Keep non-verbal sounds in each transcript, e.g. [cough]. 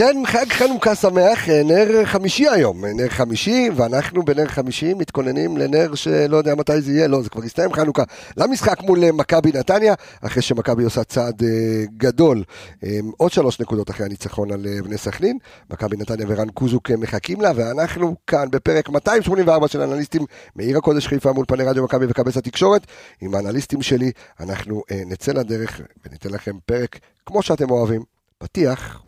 כן, חג חנוכה שמח, אה, נר חמישי היום, אה, נר חמישי, ואנחנו בנר חמישי מתכוננים לנר שלא יודע מתי זה יהיה, לא, זה כבר הסתיים חנוכה, למשחק מול אה, מכבי נתניה, אחרי שמכבי עושה צעד גדול, עוד שלוש נקודות אחרי הניצחון על בני סכנין, מכבי נתניה ורן קוזוק מחכים לה, ואנחנו כאן בפרק 284 של אנליסטים מעיר הקודש חיפה מול פני רדיו מכבי וכבש התקשורת, עם האנליסטים שלי, אנחנו נצא לדרך וניתן לכם פרק כמו שאתם אוהבים, פתיח.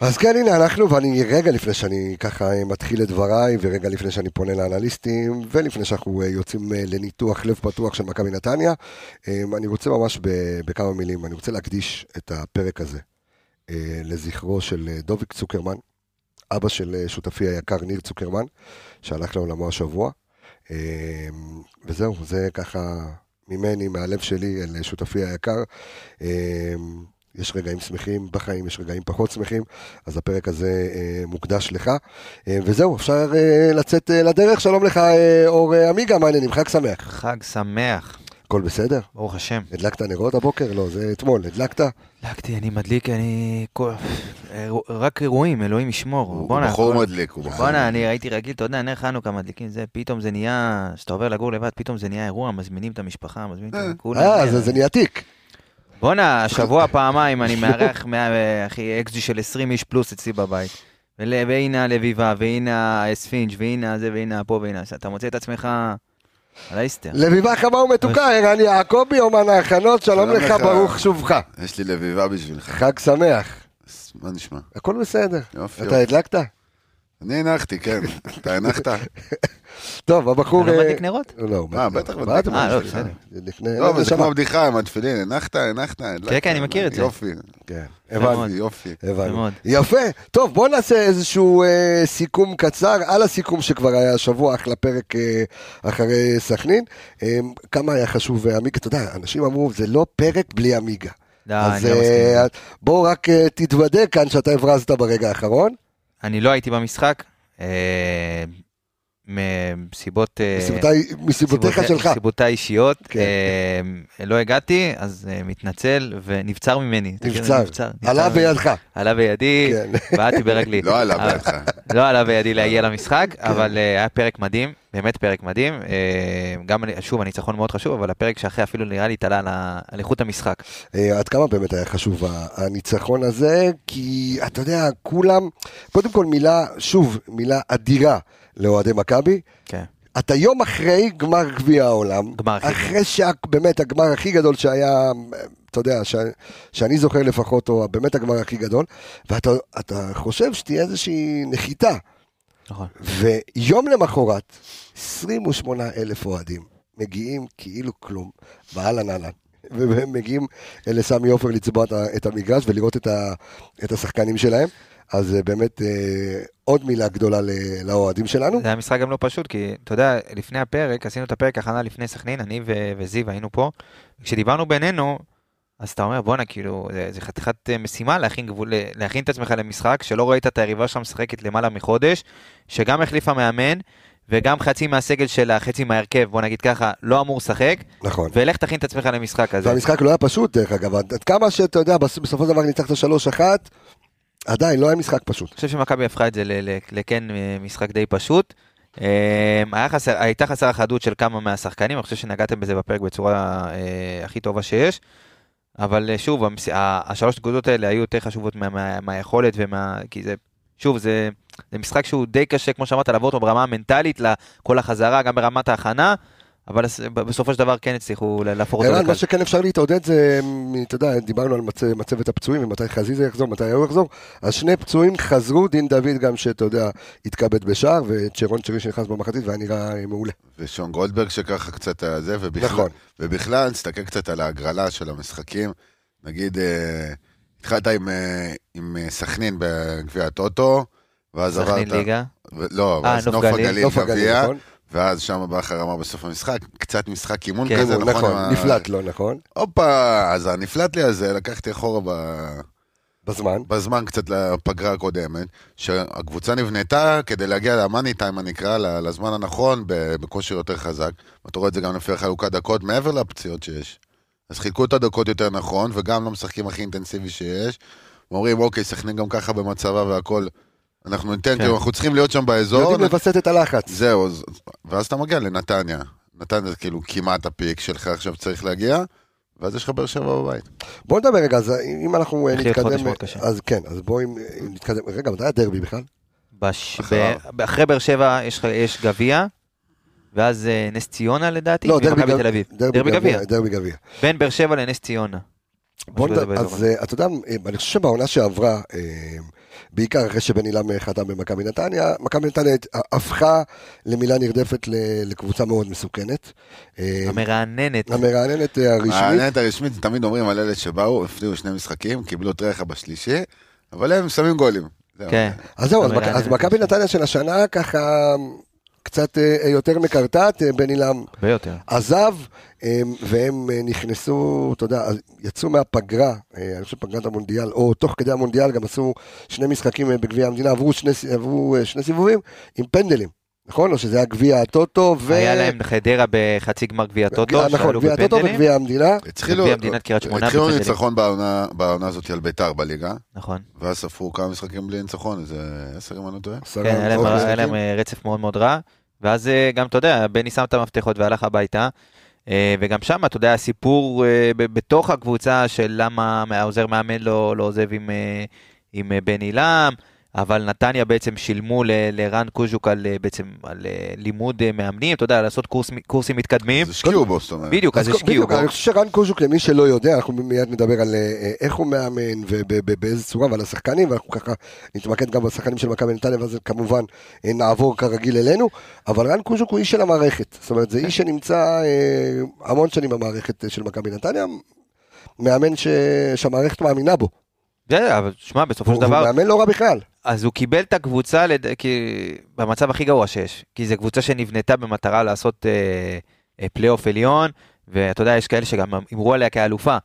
אז כן, הנה אנחנו, ואני רגע לפני שאני ככה אה, מתחיל את דבריי, ורגע לפני שאני פונה לאנליסטים, ולפני שאנחנו אה, יוצאים אה, לניתוח לב פתוח של מכבי נתניה, אני רוצה ממש בכמה מילים, אני רוצה להקדיש את הפרק הזה לזכרו של דוביק צוקרמן, אבא של שותפי היקר ניר צוקרמן, שהלך לעולמו השבוע. וזהו, זה ככה ממני, מהלב שלי, אל שותפי היקר. יש רגעים שמחים בחיים, יש רגעים פחות שמחים, אז הפרק הזה אה, מוקדש לך. אה, וזהו, אפשר אה, לצאת לדרך. שלום לך, אור עמיגה, מה העניינים? חג שמח. חג שמח, הכל בסדר? ברוך השם. הדלקת נרות הבוקר? לא, זה אתמול. הדלקת? הדלקתי, אני מדליק, אני... רק אירועים, אלוהים ישמור. הוא בחור מדליק, הוא בחור. בואנה, אני הייתי רגיל, אתה יודע, נר חנוכה מדליקים זה, פתאום זה נהיה, כשאתה עובר לגור לבד, פתאום זה נהיה אירוע, מזמינים את המשפחה, מזמינים את כולם. אה, זה נהיה תיק. בואנה, השבוע פעמיים אני מארח, מה- אחי, אקסג'י של 20 איש פלוס אצלי בבית. והנה הלביבה, והנה הספינג', והנה זה, והנה פה, והנה... זה. אתה מוצא את עצמך. לביבה חמה ומתוקה, ערן יעקבי, אומן ההכנות, שלום לך. ברוך שובך. יש לי לביבה בשבילך. חג שמח. מה נשמע? הכל בסדר. יופי, אתה. הדלקת? אני הנחתי, כן. [laughs] אתה הנחת? טוב, הבחור... אתה לא אה, מדליק נרות? לא, אה, בטח מה מדליק. אה, לא? בסדר. לפני... לא, אבל זה. כמו בדיחה עם התפילין. הנחת, הנחת, הדלקת. כן, אני מכיר את זה. יופי. כן. הבנתי. יופי. מאוד. יפה. טוב, בוא נעשה איזשהו אה, סיכום קצר על הסיכום שכבר היה השבוע, אחלה פרק אה, אחרי סכנין. כמה היה חשוב עמיגה, אתה יודע, אנשים אמרו, זה לא פרק בלי עמיגה. אז אני לא מסכים. אה, בוא רק תתוודה כאן שאתה הברזת ברגע האחרון. אני לא הייתי במשחק, אה, מסיבות... אה, מסיבותיך מסיבותי- שלך. מסיבותיי אישיות, כן. אה, לא הגעתי, אז אה, מתנצל ונבצר ממני. נבצר. עלה. בידך. עלה בידי, כן. בעטתי ברגלי. לא עלה בידך. לא עלה בידי להגיע למשחק, כן. אבל היה פרק מדהים, באמת פרק מדהים. גם, שוב, הניצחון מאוד חשוב, אבל הפרק שאחרי אפילו נראה לי התעלה על איכות המשחק. עד כמה באמת היה חשוב הניצחון הזה, כי אתה יודע, כולם, קודם כל מילה, שוב, מילה אדירה לאוהדי מכבי. כן. אתה יום אחרי גמר גביע העולם, גמר אחרי שבאמת הגמר הכי גדול שהיה, אתה יודע, ש, שאני זוכר לפחות, או באמת הגמר הכי גדול, ואתה אתה חושב שתהיה איזושהי נחיתה, נכון. ויום למחרת, 28 אלף אוהדים מגיעים כאילו כלום, באהלן אהלן. והם מגיעים לסמי עופר לצבוע את המגרש ולראות את השחקנים שלהם. אז אה, באמת אה, עוד מילה גדולה לאוהדים שלנו. זה היה משחק גם לא פשוט, כי אתה יודע, לפני הפרק, עשינו את הפרק הכנה לפני סכנין, אני ו- וזיו היינו פה, כשדיברנו בינינו, אז אתה אומר, בואנה, כאילו, זה, זה חתיכת אה, משימה להכין, גבול, להכין את עצמך למשחק, שלא ראית את היריבה שלך משחקת למעלה מחודש, שגם החליפה מאמן, וגם חצי מהסגל שלה, חצי מההרכב, בוא נגיד ככה, לא אמור לשחק, נכון. ולך תכין את עצמך למשחק הזה. והמשחק לא היה פשוט, דרך אגב, עד כמה שאתה יודע, בס- בסופו של דבר ניצחת 3-1, עדיין לא היה משחק פשוט. אני חושב שמכבי הפכה את זה לכן אה, משחק די פשוט. אה, הייתה חסר אחדות של כמה מהשחקנים, אני חושב שנגעתם בזה בפרק בצורה אה, הכי טובה שיש. אבל שוב, השלוש נקודות האלה היו יותר חשובות מה- מה- מהיכולת ומה... כי זה, שוב, זה, זה משחק שהוא די קשה, כמו שאמרת, לעבור אותו ברמה המנטלית, לכל החזרה, גם ברמת ההכנה. אבל בסופו של דבר כן הצליחו להפוך אותו ערן, מה. שכן אפשר להתעודד זה, אתה יודע, דיברנו על מצ- מצבת הפצועים ומתי חזיזה יחזור, מתי הוא יחזור, אז שני פצועים חזרו, דין דוד גם שאתה יודע, התכבד בשער, וצ'רון צ'רי שנכנס במחצית והיה נראה אה, מעולה. ושון גולדברג שככה קצת היה זה, ובכלל, נכון. ובכלל, נסתכל קצת על ההגרלה של המשחקים. נגיד, אה, התחלת עם, אה, עם אה, סכנין בגביע הטוטו, ואז עברת... סכנין ליגה. ו- לא, נוף. הגליל נוף הגליל, גביע, נכון? ואז שם בכר אמר בסוף המשחק, קצת משחק אימון כן, כזה, נכון, נכון? עם נפלט לו, נכון? הופה, אז הנפלט לי הזה, לקחתי אחורה ב... בזמן. בזמן קצת לפגרה הקודמת, שהקבוצה נבנתה כדי להגיע למאני טיים הנקרא, לזמן הנכון, ב- בכושר יותר חזק. ואתה רואה את זה גם לפי חלוקת דקות, מעבר לפציעות שיש. אז חילקו את הדקות יותר נכון, וגם לא משחקים הכי אינטנסיבי שיש. אומרים, אוקיי, סכנין גם ככה במצבה והכל. אנחנו ניתן, כן. כאילו, אנחנו צריכים להיות שם באזור. יודעים לווסת את הלחץ. זהו, אז- ואז אתה מגיע לנתניה. נתניה זה כאילו כמעט הפיק שלך עכשיו צריך להגיע, ואז יש לך באר שבע בבית. בוא נדבר רגע, אז אם אנחנו אה, נתקדם. אז כן, אז בואו אם- אם נתקדם, רגע, מתי הדרבי בכלל? בש... ב... אחרי באר שבע יש, יש גביע, ואז אה, נס ציונה לדעתי, לא, דרבי ומכבי גב- תל אביב. דרבי דרבי גביע. גביע. דרבי גביע. בין באר שבע לנס ציונה. בוא באזור אז. אה, אתה יודע, אה, אני חושב שבעונה שעברה, אה, בעיקר אחרי שבן אילם חתם במכבי נתניה, מכבי נתניה הפכה למילה נרדפת לקבוצה מאוד מסוכנת. אה, המרעננת. המרעננת הרשמית. העניינת הרשמית, תמיד אומרים על אלה שבאו, הפתיעו שני משחקים, קיבלו טרחה בשלישי, אבל הם שמים גולים. כן. אז זהו, אז המרעננת מכ- אז מכבי. נתניה של השנה ככה קצת אה, יותר מקרטעת, אה, בן אילם. עזב, והם אה, נכנסו, אתה יודע, יצאו מהפגרה, אה, אני חושב פגרת המונדיאל, או תוך כדי המונדיאל גם עשו שני משחקים אה, בגביע המדינה, עברו שני, עברו שני סיבובים עם פנדלים, נכון? או שזה היה גביע הטוטו, ו... היה להם חדרה בחצי גמר גביע טוטו, נכון, גביע הטוטו. וגביע המדינה. התחילו, גביע המדינת קריית שמונה התחילו. ניצחון בעונה, הזאת על ביתר בליגה, נכון. ואז ספרו כמה משחקים בלי ניצחון, איזה עשר אם אני לא טועה. כן, היה להם- רצף מאוד מאוד רע. ואז גם, אתה יודע, בני שם את המפתחות והלך הביתה. אה, וגם שם, אתה יודע, הסיפור אה, בתוך הקבוצה של למה העוזר מאמן לא לא עוזב עם, אה, עם בן עילם, אבל נתניה בעצם שילמו ל- לרן קוז'וק על, אה, בעצם, על אה, לימוד אה, מאמנים, אתה יודע, לעשות קורס, קורסים מתקדמים. אז השקיעו בו, זאת אומרת. בדיוק, אז אז השקיעו בדיוק, בו. אני חושב שרן קוז'וק, למי שלא יודע, אנחנו מיד נדבר על איך הוא מאמן ובאיזה צורה ועל השחקנים, ואנחנו ככה נתמקד גם בשחקנים של מכבי נתניה, ואז כמובן נעבור כרגיל אלינו, אבל רן קוז'וק הוא איש של המערכת, זאת אומרת, זה איש שנמצא המון שנים במערכת של מכבי נתניה, מאמן ש- שהמערכת מאמינה בו, זה, אבל שמע, בסופו של הוא דבר, מאמן לא רע בכלל. אז הוא קיבל את הקבוצה לד... כי... במצב הכי גרוע שיש, כי זו קבוצה שנבנתה במטרה לעשות אה, אה, פלייאוף עליון, ואתה יודע, יש כאלה שגם אמרו עליה כאלופה.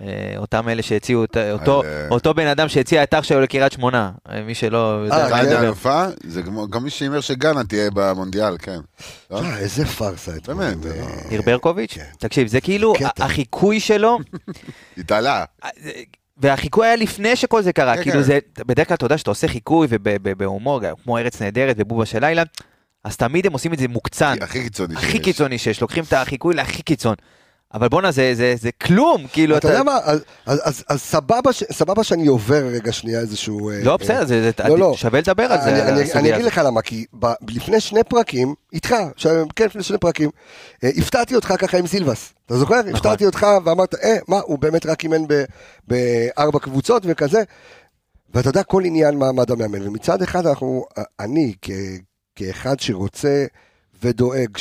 אה, אותם אלה שהציעו, את- אותו, אה, אותו בן אדם שהציע את אח שלו לקריית שמונה, אה, מי שלא אה, על כן. אלופה, זה כמו- גם מי שהימר שגאנה תהיה במונדיאל, כן. לא? אה, איזה פארסה. באמת, אה, זה ניר ברקוביץ', כן. תקשיב, זה כאילו קטע. החיקוי שלו, [laughs] התעלה. והחיקוי היה לפני שכל זה קרה, כן, כאילו כן. זה, בדרך כלל אתה יודע שאתה עושה חיקוי ובהומור, כמו ארץ נהדרת ובובה של לילה, אז תמיד הם עושים את זה מוקצן. הכי קיצוני הכי שיש. קיצוני שיש, לוקחים את החיקוי להכי קיצון. אבל בואנה, זה, זה, זה כלום, כאילו, אתה יודע מה, אז- אז- אז- סבבה ש- סבבה שאני עובר רגע שנייה איזשהו... אה, לא, אה, בסדר, זה, זה, לא, לא. שווה לדבר על זה, אני, אני, אני אגיד. לך למה, כי ב, לפני שני פרקים, איתך, ש... כן, לפני שני פרקים, אה, הפתעתי אותך ככה עם סילבס. אתה זוכר? נכון. הפתעתי אותך ואמרת, אה, מה, הוא באמת רק אימן ב- בארבע קבוצות וכזה. ואתה יודע, כל עניין מעמד המאמן. ומצד אחד, אנחנו, אני, כ, כאחד שרוצה ודואג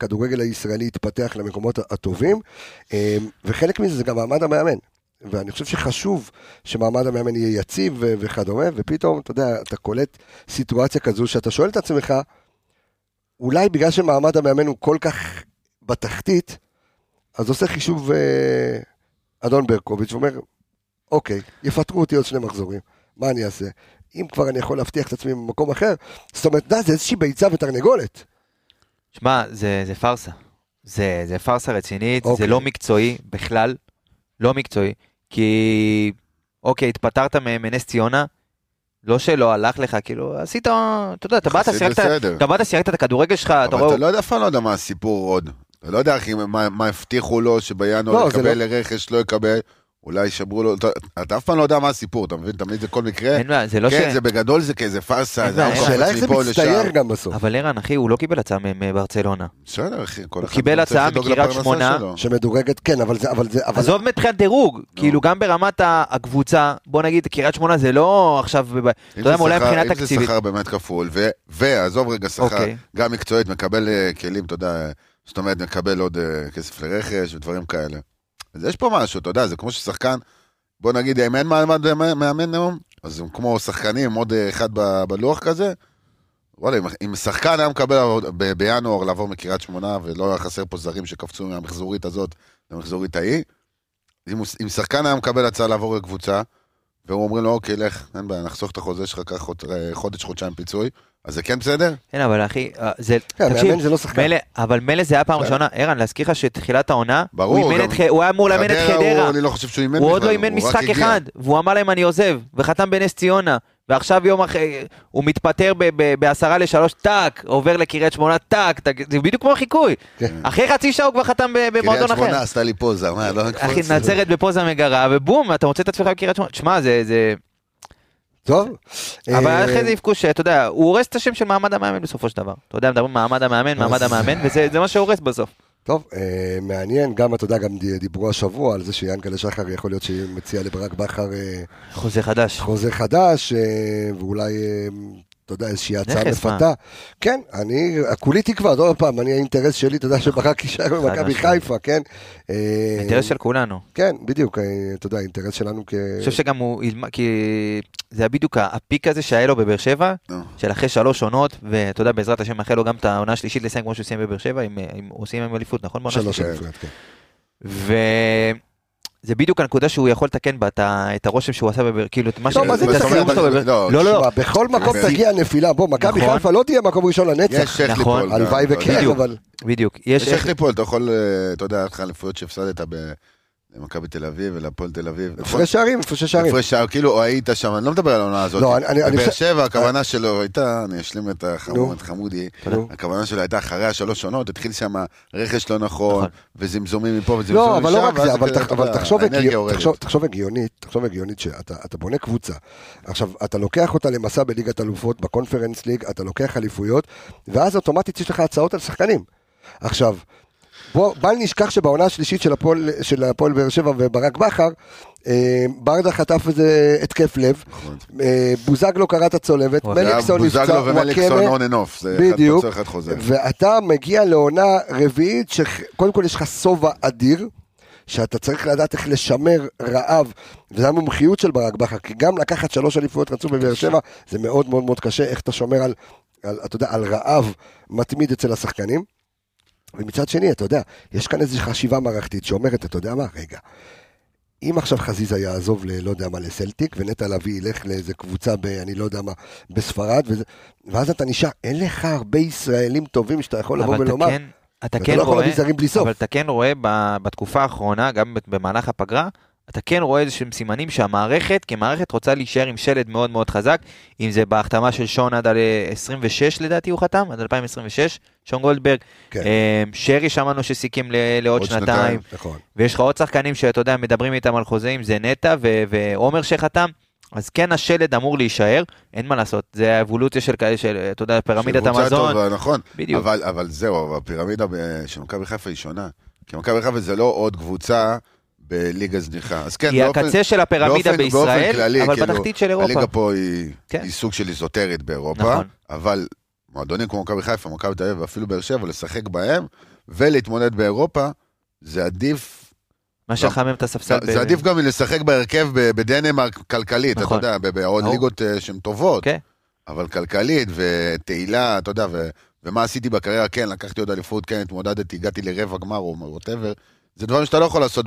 שהכדורגל הישראלי יתפתח למקומות הטובים, אה, וחלק מזה זה גם מעמד המאמן. ואני חושב שחשוב שמעמד המאמן יהיה יציב ו- וכדומה, ופתאום, אתה יודע, אתה קולט סיטואציה כזו שאתה שואל את עצמך, אולי בגלל שמעמד המאמן הוא כל כך בתחתית, אז עושה חישוב אה, אדון ברקוביץ' ואומר, אוקיי, יפטרו אותי עוד שני מחזורים, מה אני אעשה? אם כבר אני יכול להבטיח את עצמי במקום אחר, זאת אומרת, יודע, זה איזושהי ביצה ותרנגולת. שמע, זה, זה פארסה. זה, זה פארסה רצינית, אוקיי. זה לא מקצועי בכלל, לא מקצועי, כי אוקיי, התפטרת מנס ציונה, לא שלא הלך לך, כאילו, עשית, אתה יודע, אתה באת, שיחקת, שיחקת את הכדורגל שלך, אתה אבל רואה, אתה לא יודע, אף פעם לא יודע מה הסיפור עוד. אתה לא יודע אחי, מה, מה הבטיחו לו שבינואר לא, יקבל לא- לרכש, לא יקבל. אולי שברו לו, אתה- אתה אף פעם לא יודע מה הסיפור, אתה מבין? תמיד זה כל מקרה. אין בעיה, זה לא ש... כן, זה בגדול זה כאיזה פארסה, השאלה איך זה מצטייר. גם בסוף. אבל ערן, אחי, הוא לא קיבל הצעה מברצלונה. בסדר, אחי, כל הוא אחד קיבל הצעה מקריית שמונה. שמדורגת, כן, אבל זה, אבל זה, אבל... עזוב מבחינת דירוג, כאילו גם ברמת הקבוצה, בוא נגיד, קריית שמונה זה לא עכשיו, אתה אם יודע אולי שכר- מבחינה אם זה תקציבית. שכר באמת כפול, ו- ועזוב רגע שכר, אוקיי. גם מקצועית, מקבל אה, כלים, אתה יודע, זאת אומרת, מקבל עוד אה, כסף לרכש ודברים כאלה. אז יש פה משהו, אתה יודע, זה כמו ששחקן, בוא נגיד, אם אין מעמד מאמן היום, אז הם כמו שחקנים, עוד אה, אחד ב- בלוח כזה, וואלה, אם- אם שחקן היה מקבל ב- בינואר לעבור מקריית שמונה, ולא היה חסר פה זרים שקפצו מהמחזורית הזאת למחזורית ההיא, אם אם שחקן היה מקבל הצעה לעבור לקבוצה, והוא אומרים לו, אוקיי, לך, אין בעיה, נחסוך את החוזה שלך, קח אה, חודש, חודשיים פיצוי, אז זה כן בסדר? כן, אבל אחי, אה, זה, כן, תקשיב, זה לא שחקן. מילא, אבל מילא זה היה פעם בסדר. ראשונה, ערן, להזכיר לך שתחילת העונה, ברור, הוא אימן גם- את ח- הוא היה אמור לאמן את חדרה, חדרה, הוא- אני לא חושב שהוא אימן הוא עוד לא אימן משחק. אחד, והוא אמר להם אני עוזב, וחתם בנס ציונה, ועכשיו יום אחרי, הוא מתפטר בעשרה לשלוש, טאק, עובר לקריית שמונה, טאק, זה בדיוק כמו חיקוי. כן. אחרי חצי שעה הוא כבר חתם במועדון קריית שמונה אחר. עשתה לי פוזה, מה, לא אחי? נצרת בפוזה מגרה, ובום, אתה מוצא את עצמך בקריית שמונה. תשמע, זה... טוב. אבל אה, אחרי זה יבכו שאתה יודע, הוא הורס את השם של מעמד המאמן בסופו של דבר. אתה יודע, מדברים מעמד המאמן, מעמד המאמן, וזה זה מה שהורס בסוף. טוב, אה, מעניין, גם אתה יודע, גם דיברו השבוע על זה שיענקלה שחר יכול להיות שמציע לברק בכר אה, חוזה חדש. חוזה חדש, אה, ואולי, אה, אתה יודע, איזושהי הצעה? מפתה. כן, אני, כולי תקווה, עוד פעם, אני, האינטרס שלי, אתה יודע, שברק יישאר במכבי. חיפה, כן? אה, אינטרס של כולנו. כן, בדיוק, אה, אתה יודע, האינטרס שלנו כ... אני חושב שגם הוא כי זה היה בדיוק הפיק הזה שהיה לו בבאר שבע, נו. של אחרי שלוש עונות, ואתה יודע, בעזרת השם מאחל לו גם את העונה השלישית לסיים כמו שהוא סיים בבאר שבע, הוא סיים עם אליפות, נכון? שלוש? אליפויות, כן. וזה בדיוק הנקודה שהוא יכול לתקן בה את הרושם שהוא עשה בבאר, כאילו, את מה ש... לא, מה זה שלו בבאר- לא, לא, לא, שמע, בכל מקום. תגיע נפילה, בוא, מכבי נכון. חיפה לא תהיה מקום ראשון לנצח. יש איך נכון. ליפול. הלוואי אתה וכן. אבל... בדיוק. יש איך... ליפול, אתה יכול, אה, אתה יודע, אליפויות שהפסדת ב- למכבי תל אביב ולהפועל תל אביב. נכון? הפרש שערים, הפרשי שערים. הפרש שער, כאילו היית שם, אני לא מדבר על העונה הזאת. לא, אני- בבאר שבע, הכוונה שלו הייתה, אני אשלים את חמודי. הכוונה שלו הייתה אחרי השלוש עונות, התחיל שם רכש לא נכון, נכון. וזמזומים מפה וזמזומים לא, משם, אבל לא רק זה, אבל תחשוב הגיונית. תחשוב- הגיונית, שאתה אתה בונה קבוצה. עכשיו, אתה לוקח אותה למסע בליגת אלופות, בקונפרנס ליג, אתה לוקח אליפויות, ואז אוטומטית יש לך הצעות על שחקנים. עכשיו, בוא, בל נשכח שבעונה השלישית של הפועל, של הפועל באר שבע וברק בכר, אה, ברדה חטף איזה התקף לב, נכון. אה, בוזגלו קרע את הצולבת, וואי. מליקסון נפצע, בוזגלו ומליקסון און אנ אוף, זה אחד בדיוק. אחד חוזר. ואתה מגיע לעונה רביעית, שקודם כל יש לך שובע אדיר, שאתה צריך לדעת איך לשמר רעב, וזו המומחיות של ברק בכר, כי גם לקחת שלוש אליפויות רצוף בבאר שבע, זה מאוד מאוד מאוד קשה, איך אתה שומר על, על, אתה יודע, על רעב מתמיד אצל השחקנים. ומצד שני, אתה יודע, יש כאן איזו חשיבה מערכתית שאומרת, אתה יודע מה, רגע, אם עכשיו חזיזה יעזוב ל... לא יודע מה, לסלטיק, ונטע לביא ילך לאיזה קבוצה ב... אני לא יודע מה, בספרד, וזה, ואז אתה נשאר, אין לך הרבה ישראלים טובים שאתה יכול לבוא ולומר, כן, אתה כן לא רואה. אבל אתה כן רואה בתקופה האחרונה, גם במהלך הפגרה, אתה כן רואה איזה שהם סימנים שהמערכת, כמערכת רוצה להישאר עם שלד מאוד מאוד חזק, אם זה בהחתמה של שון עד על אה, 26 לדעתי הוא חתם, עד 2026, שון גולדברג, כן. אה, שרי שמענו שסיכם ל- לעוד עוד שנתיים, שנתיים. נכון. ויש לך עוד שחקנים שאתה יודע, מדברים איתם על חוזים, זה נטע ו- ועומר שחתם. אז כן השלד אמור להישאר, אין מה לעשות, זה האבולוציה של כאלה, של, אתה יודע, פירמידת של קבוצה המזון, טובה, נכון. בדיוק. אבל, אבל זהו, הפירמידה ב- של מכבי חיפה היא שונה. כי מכבי חיפה זה לא עוד קבוצה בליגה זניחה. אז כן, היא באופן- הקצה של הפירמידה באופן- בישראל, באופן כללי, אבל כאילו, בתחתית של אירופה. הליגה פה היא, כן. היא סוג של איזוטרית באירופה, נכון. אבל מועדונים כמו מכבי חיפה, מכבי תל אביב ואפילו באר שבע, לשחק בהם ולהתמודד באירופה, זה עדיף, מה שחמם את הספסל. ב- זה עדיף גם מלשחק בהרכב ב- בדנמרק כלכלית, אתה נכון. יודע, ב- בעוד ברור. ליגות אה, שהן טובות, כן. אבל כלכלית ותהילה, אתה יודע, ו- ומה עשיתי בקריירה, כן, לקחתי עוד אליפות, כן, התמודדתי, הגעתי לרבע גמר או whatever, זה דברים שאתה לא יכול לעשות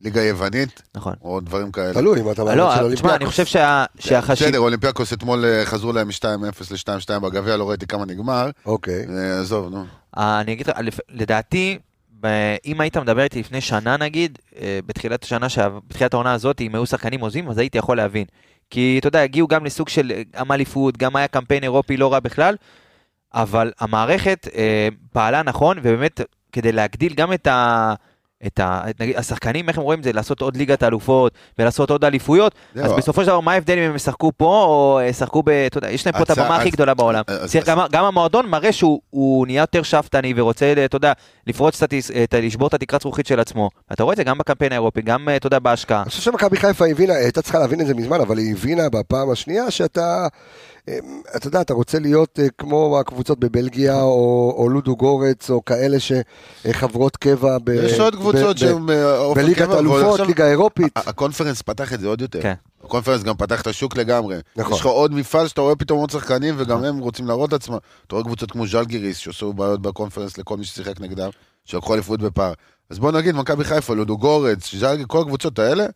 בליגה יוונית, נכון. או דברים כאלה. תלוי אם אתה מאמן של לא, תשמע, אולימפיאקוס. אני חושב שה- שהחשיב... בסדר, אולימפיאקוס אתמול אה, חזרו להם מ-2-0 ל-2-2 בגביע, לא ראיתי כמה נגמר. אוקיי. אה, עזוב, נו. אה, אני אגיד לך, לדעתי, אם היית מדבר איתי לפני שנה נגיד, אה, בתחילת השנה, בתחילת העונה הזאת, אם היו שחקנים עוזבים, אז הייתי יכול להבין. כי אתה יודע, הגיעו גם לסוג של אה, גם אליפות, גם היה קמפיין אירופי לא רע בכלל, אבל המערכת אה, פעלה נכון, ובאמת, כדי להגדיל גם את, ה, את ה... נגיד, השחקנים, איך הם רואים את זה, לעשות עוד ליגת האלופות ולעשות עוד אליפויות. אז בסופו של דבר, מה ההבדל אם הם ישחקו פה או אה, ישחקו ב... אתה יודע, יש להם פה את הבמה הכי גדולה בעולם. אז- צריך גם- המועדון מראה שהוא הוא נהיה יותר שאפתני ורוצה, אתה יודע, לפרוץ קצת, לשבור את התקרת זכוכית של עצמו. אתה רואה את זה גם בקמפיין האירופי, גם, אה, אתה יודע, בהשקעה. אני חושב שמכבי חיפה הבינה, הייתה צריכה להבין את זה מזמן, אבל היא הבינה בפעם השנייה שאתה, אה, אתה יודע, אתה רוצה להיות אה, כמו הקבוצות בבלגיה, או, או לודו גורץ, או כאלה שחברות קבע ב, יש עוד קבוצות שהן אה, אופן בליגת אלופות, ליגה אירופית. הקונפרנס פתח את זה עוד יותר. כן. הקונפרנס גם פתח את השוק לגמרי. נכון. יש לך עוד מפעל שאתה רואה פתאום עוד שחקנים, וגם הם רוצים להראות את עצמם. אתה רואה קבוצות כמו ז'לגיריס, שעשו בעיות בקונפרנס לכל מי ששיחק נגדם, שלקחו אליפות בפער. אז בוא נגיד, מכבי חיפה, לודוגורץ, ז'לגיריס, כל הקבוצות האלה,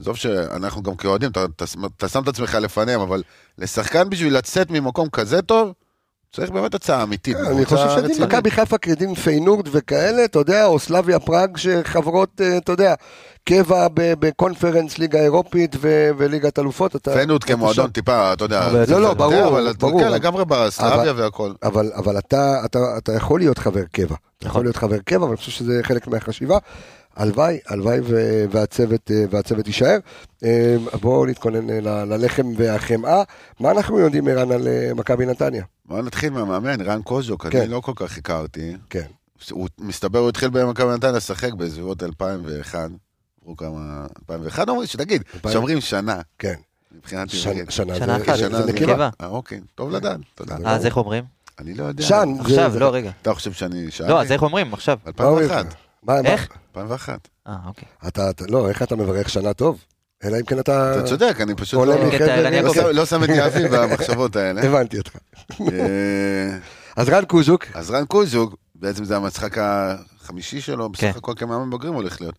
עזוב שאנחנו גם כאוהדים, אתה, אתה, אתה שם את עצמך לפניהם, אבל לשחקן בשביל לצאת ממקום כזה טוב, צריך באמת הצעה אמיתית. אני קבוצה חושב שדין רצינית. מכבי חיפה כדין פיינורד וכאלה, אתה יודע, או סלאביה פראג שחברות, אה, אתה יודע, קבע בקונפרנס ליגה אירופית וליגת אלופות. אתה- פיינורד כמועדון. טיפה, אתה יודע, לא, לא, ברור, אבל ברור. כן, לגמרי בסלאביה אבל- והכל. אבל, אבל אתה, אתה, אתה יכול להיות חבר קבע. אתה יכול להיות חבר קבע, ואני חושב שזה חלק מהחשיבה. הלוואי, הלוואי והצוות, אה, והצוות יישאר. אה, בואו נתכונן אה, ל- ללחם והחמאה. מה אנחנו יודעים, ערן, על אה, מכבי נתניה? בוא נתחיל מהמאמן, רן קוז'וק, כן. אני לא כל כך הכרתי. כן. הוא, מסתבר, הוא התחיל במכבי נתניה לשחק בסביבות 2001. עברו כמה... 2001 אומרים, שתגיד, שאומרים שנה, כן. מבחינת שנה, עברית. שנה, שנה זה, אחת, זה, שנה זה זה נקבה. אה, אוקיי, טוב לדעת, תודה. לא. אז איך אומרים? אני לא יודע. שן. עכשיו, זה- לא, רגע. אתה חושב שאני שאלתי? לא, אז איך אומרים? עכשיו. מה אומרים לך? 2001. איך? 2001. אה, אוקיי. אתה, אתה, לא, איך אתה מברך שנה טוב? אלא אם כן אתה... אתה צודק, אני פשוט לא- לא. שם- את יהבי [laughs] במחשבות האלה. הבנתי אותך. אה, אז רן קוז'וק, אז רן קוז'וק, בעצם זה המשחק החמישי שלו, כן. בסך הכל כמאמן בוגרים הולך להיות.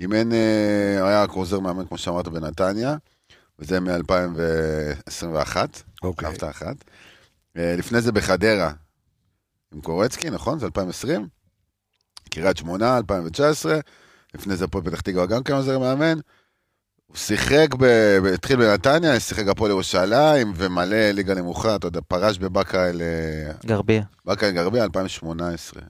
אימן, אה, היה עוזר מאמן, כמו שאמרת, בנתניה, וזה מ-2021, אוקיי. אחת. אה, לפני זה בחדרה, עם קורצקי, נכון? זה 2020. קריית שמונה, 2019. לפני זה פה פתח תקווה גם כעוזר מאמן. הוא שיחק, ב- התחיל בנתניה, שיחק הפועל ירושלים, ומלא ליגה נמוכה, אתה יודע, פרש בבאקה אל... אה, גרביה. באקה אל גרבייה 2018.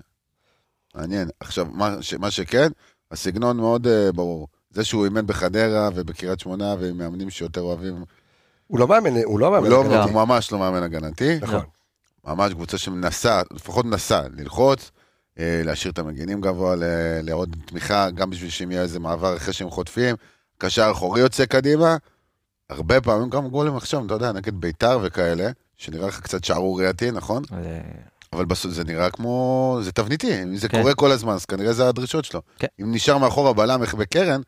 מעניין. עכשיו, מה, ש, מה שכן, הסגנון מאוד uh, ברור. זה שהוא אימן בחדרה ובקריית שמונה ועם מאמנים שיותר אוהבים, הוא לא מאמן, הוא לא מאמן. הוא, לא, הגנתי. הוא ממש לא מאמן הגנתי. נכון. ממש קבוצה שמנסה, לפחות מנסה, ללחוץ, להשאיר את המגינים גבוה, ל- לעוד תמיכה, גם בשביל שאם יהיה איזה מעבר אחרי שהם חוטפים. קשר אחורי יוצא קדימה. הרבה פעמים גם גולים עכשיו, אתה יודע, נגד ביתר וכאלה, שנראה לך קצת שערורייתי, נכון? זה- אבל בסוף זה נראה כמו, זה תבניתי, אם זה כן. קורה כל הזמן, אז כנראה זה הדרישות שלו. כן. אם נשאר מאחורה בלם בקרן,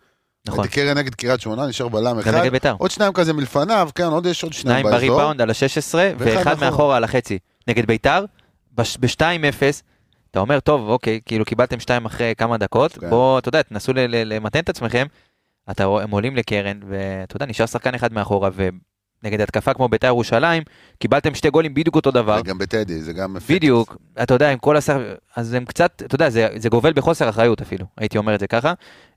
נכון. קרן נגד קריית שמונה, נשאר בלם גם אחד, נגד ביתר. עוד שניים כזה מלפניו, כן, עוד יש עוד שניים שניים באזור. בריבאונד על ה-16 ואחד. מאחורה על החצי. נגד ביתר, ב-2-0, אתה אומר, טוב, אוקיי, כאילו קיבלתם 2 אחרי כמה דקות, כן. בואו, אתה יודע, תנסו למתן את עצמכם. אתה רואה, הם עולים לקרן, ואתה יודע, נשאר שחקן אחד מאחורה, ונגד התקפה כמו ביתר ירושלים, קיבלתם שתי גולים בדיוק אותו דבר. וגם בטדי, זה גם... אפקט. בדיוק, אתה יודע, עם כל השר, אז הם קצת, אתה יודע, זה, זה גובל בחוסר אחריות אפילו, הייתי אומר את זה ככה.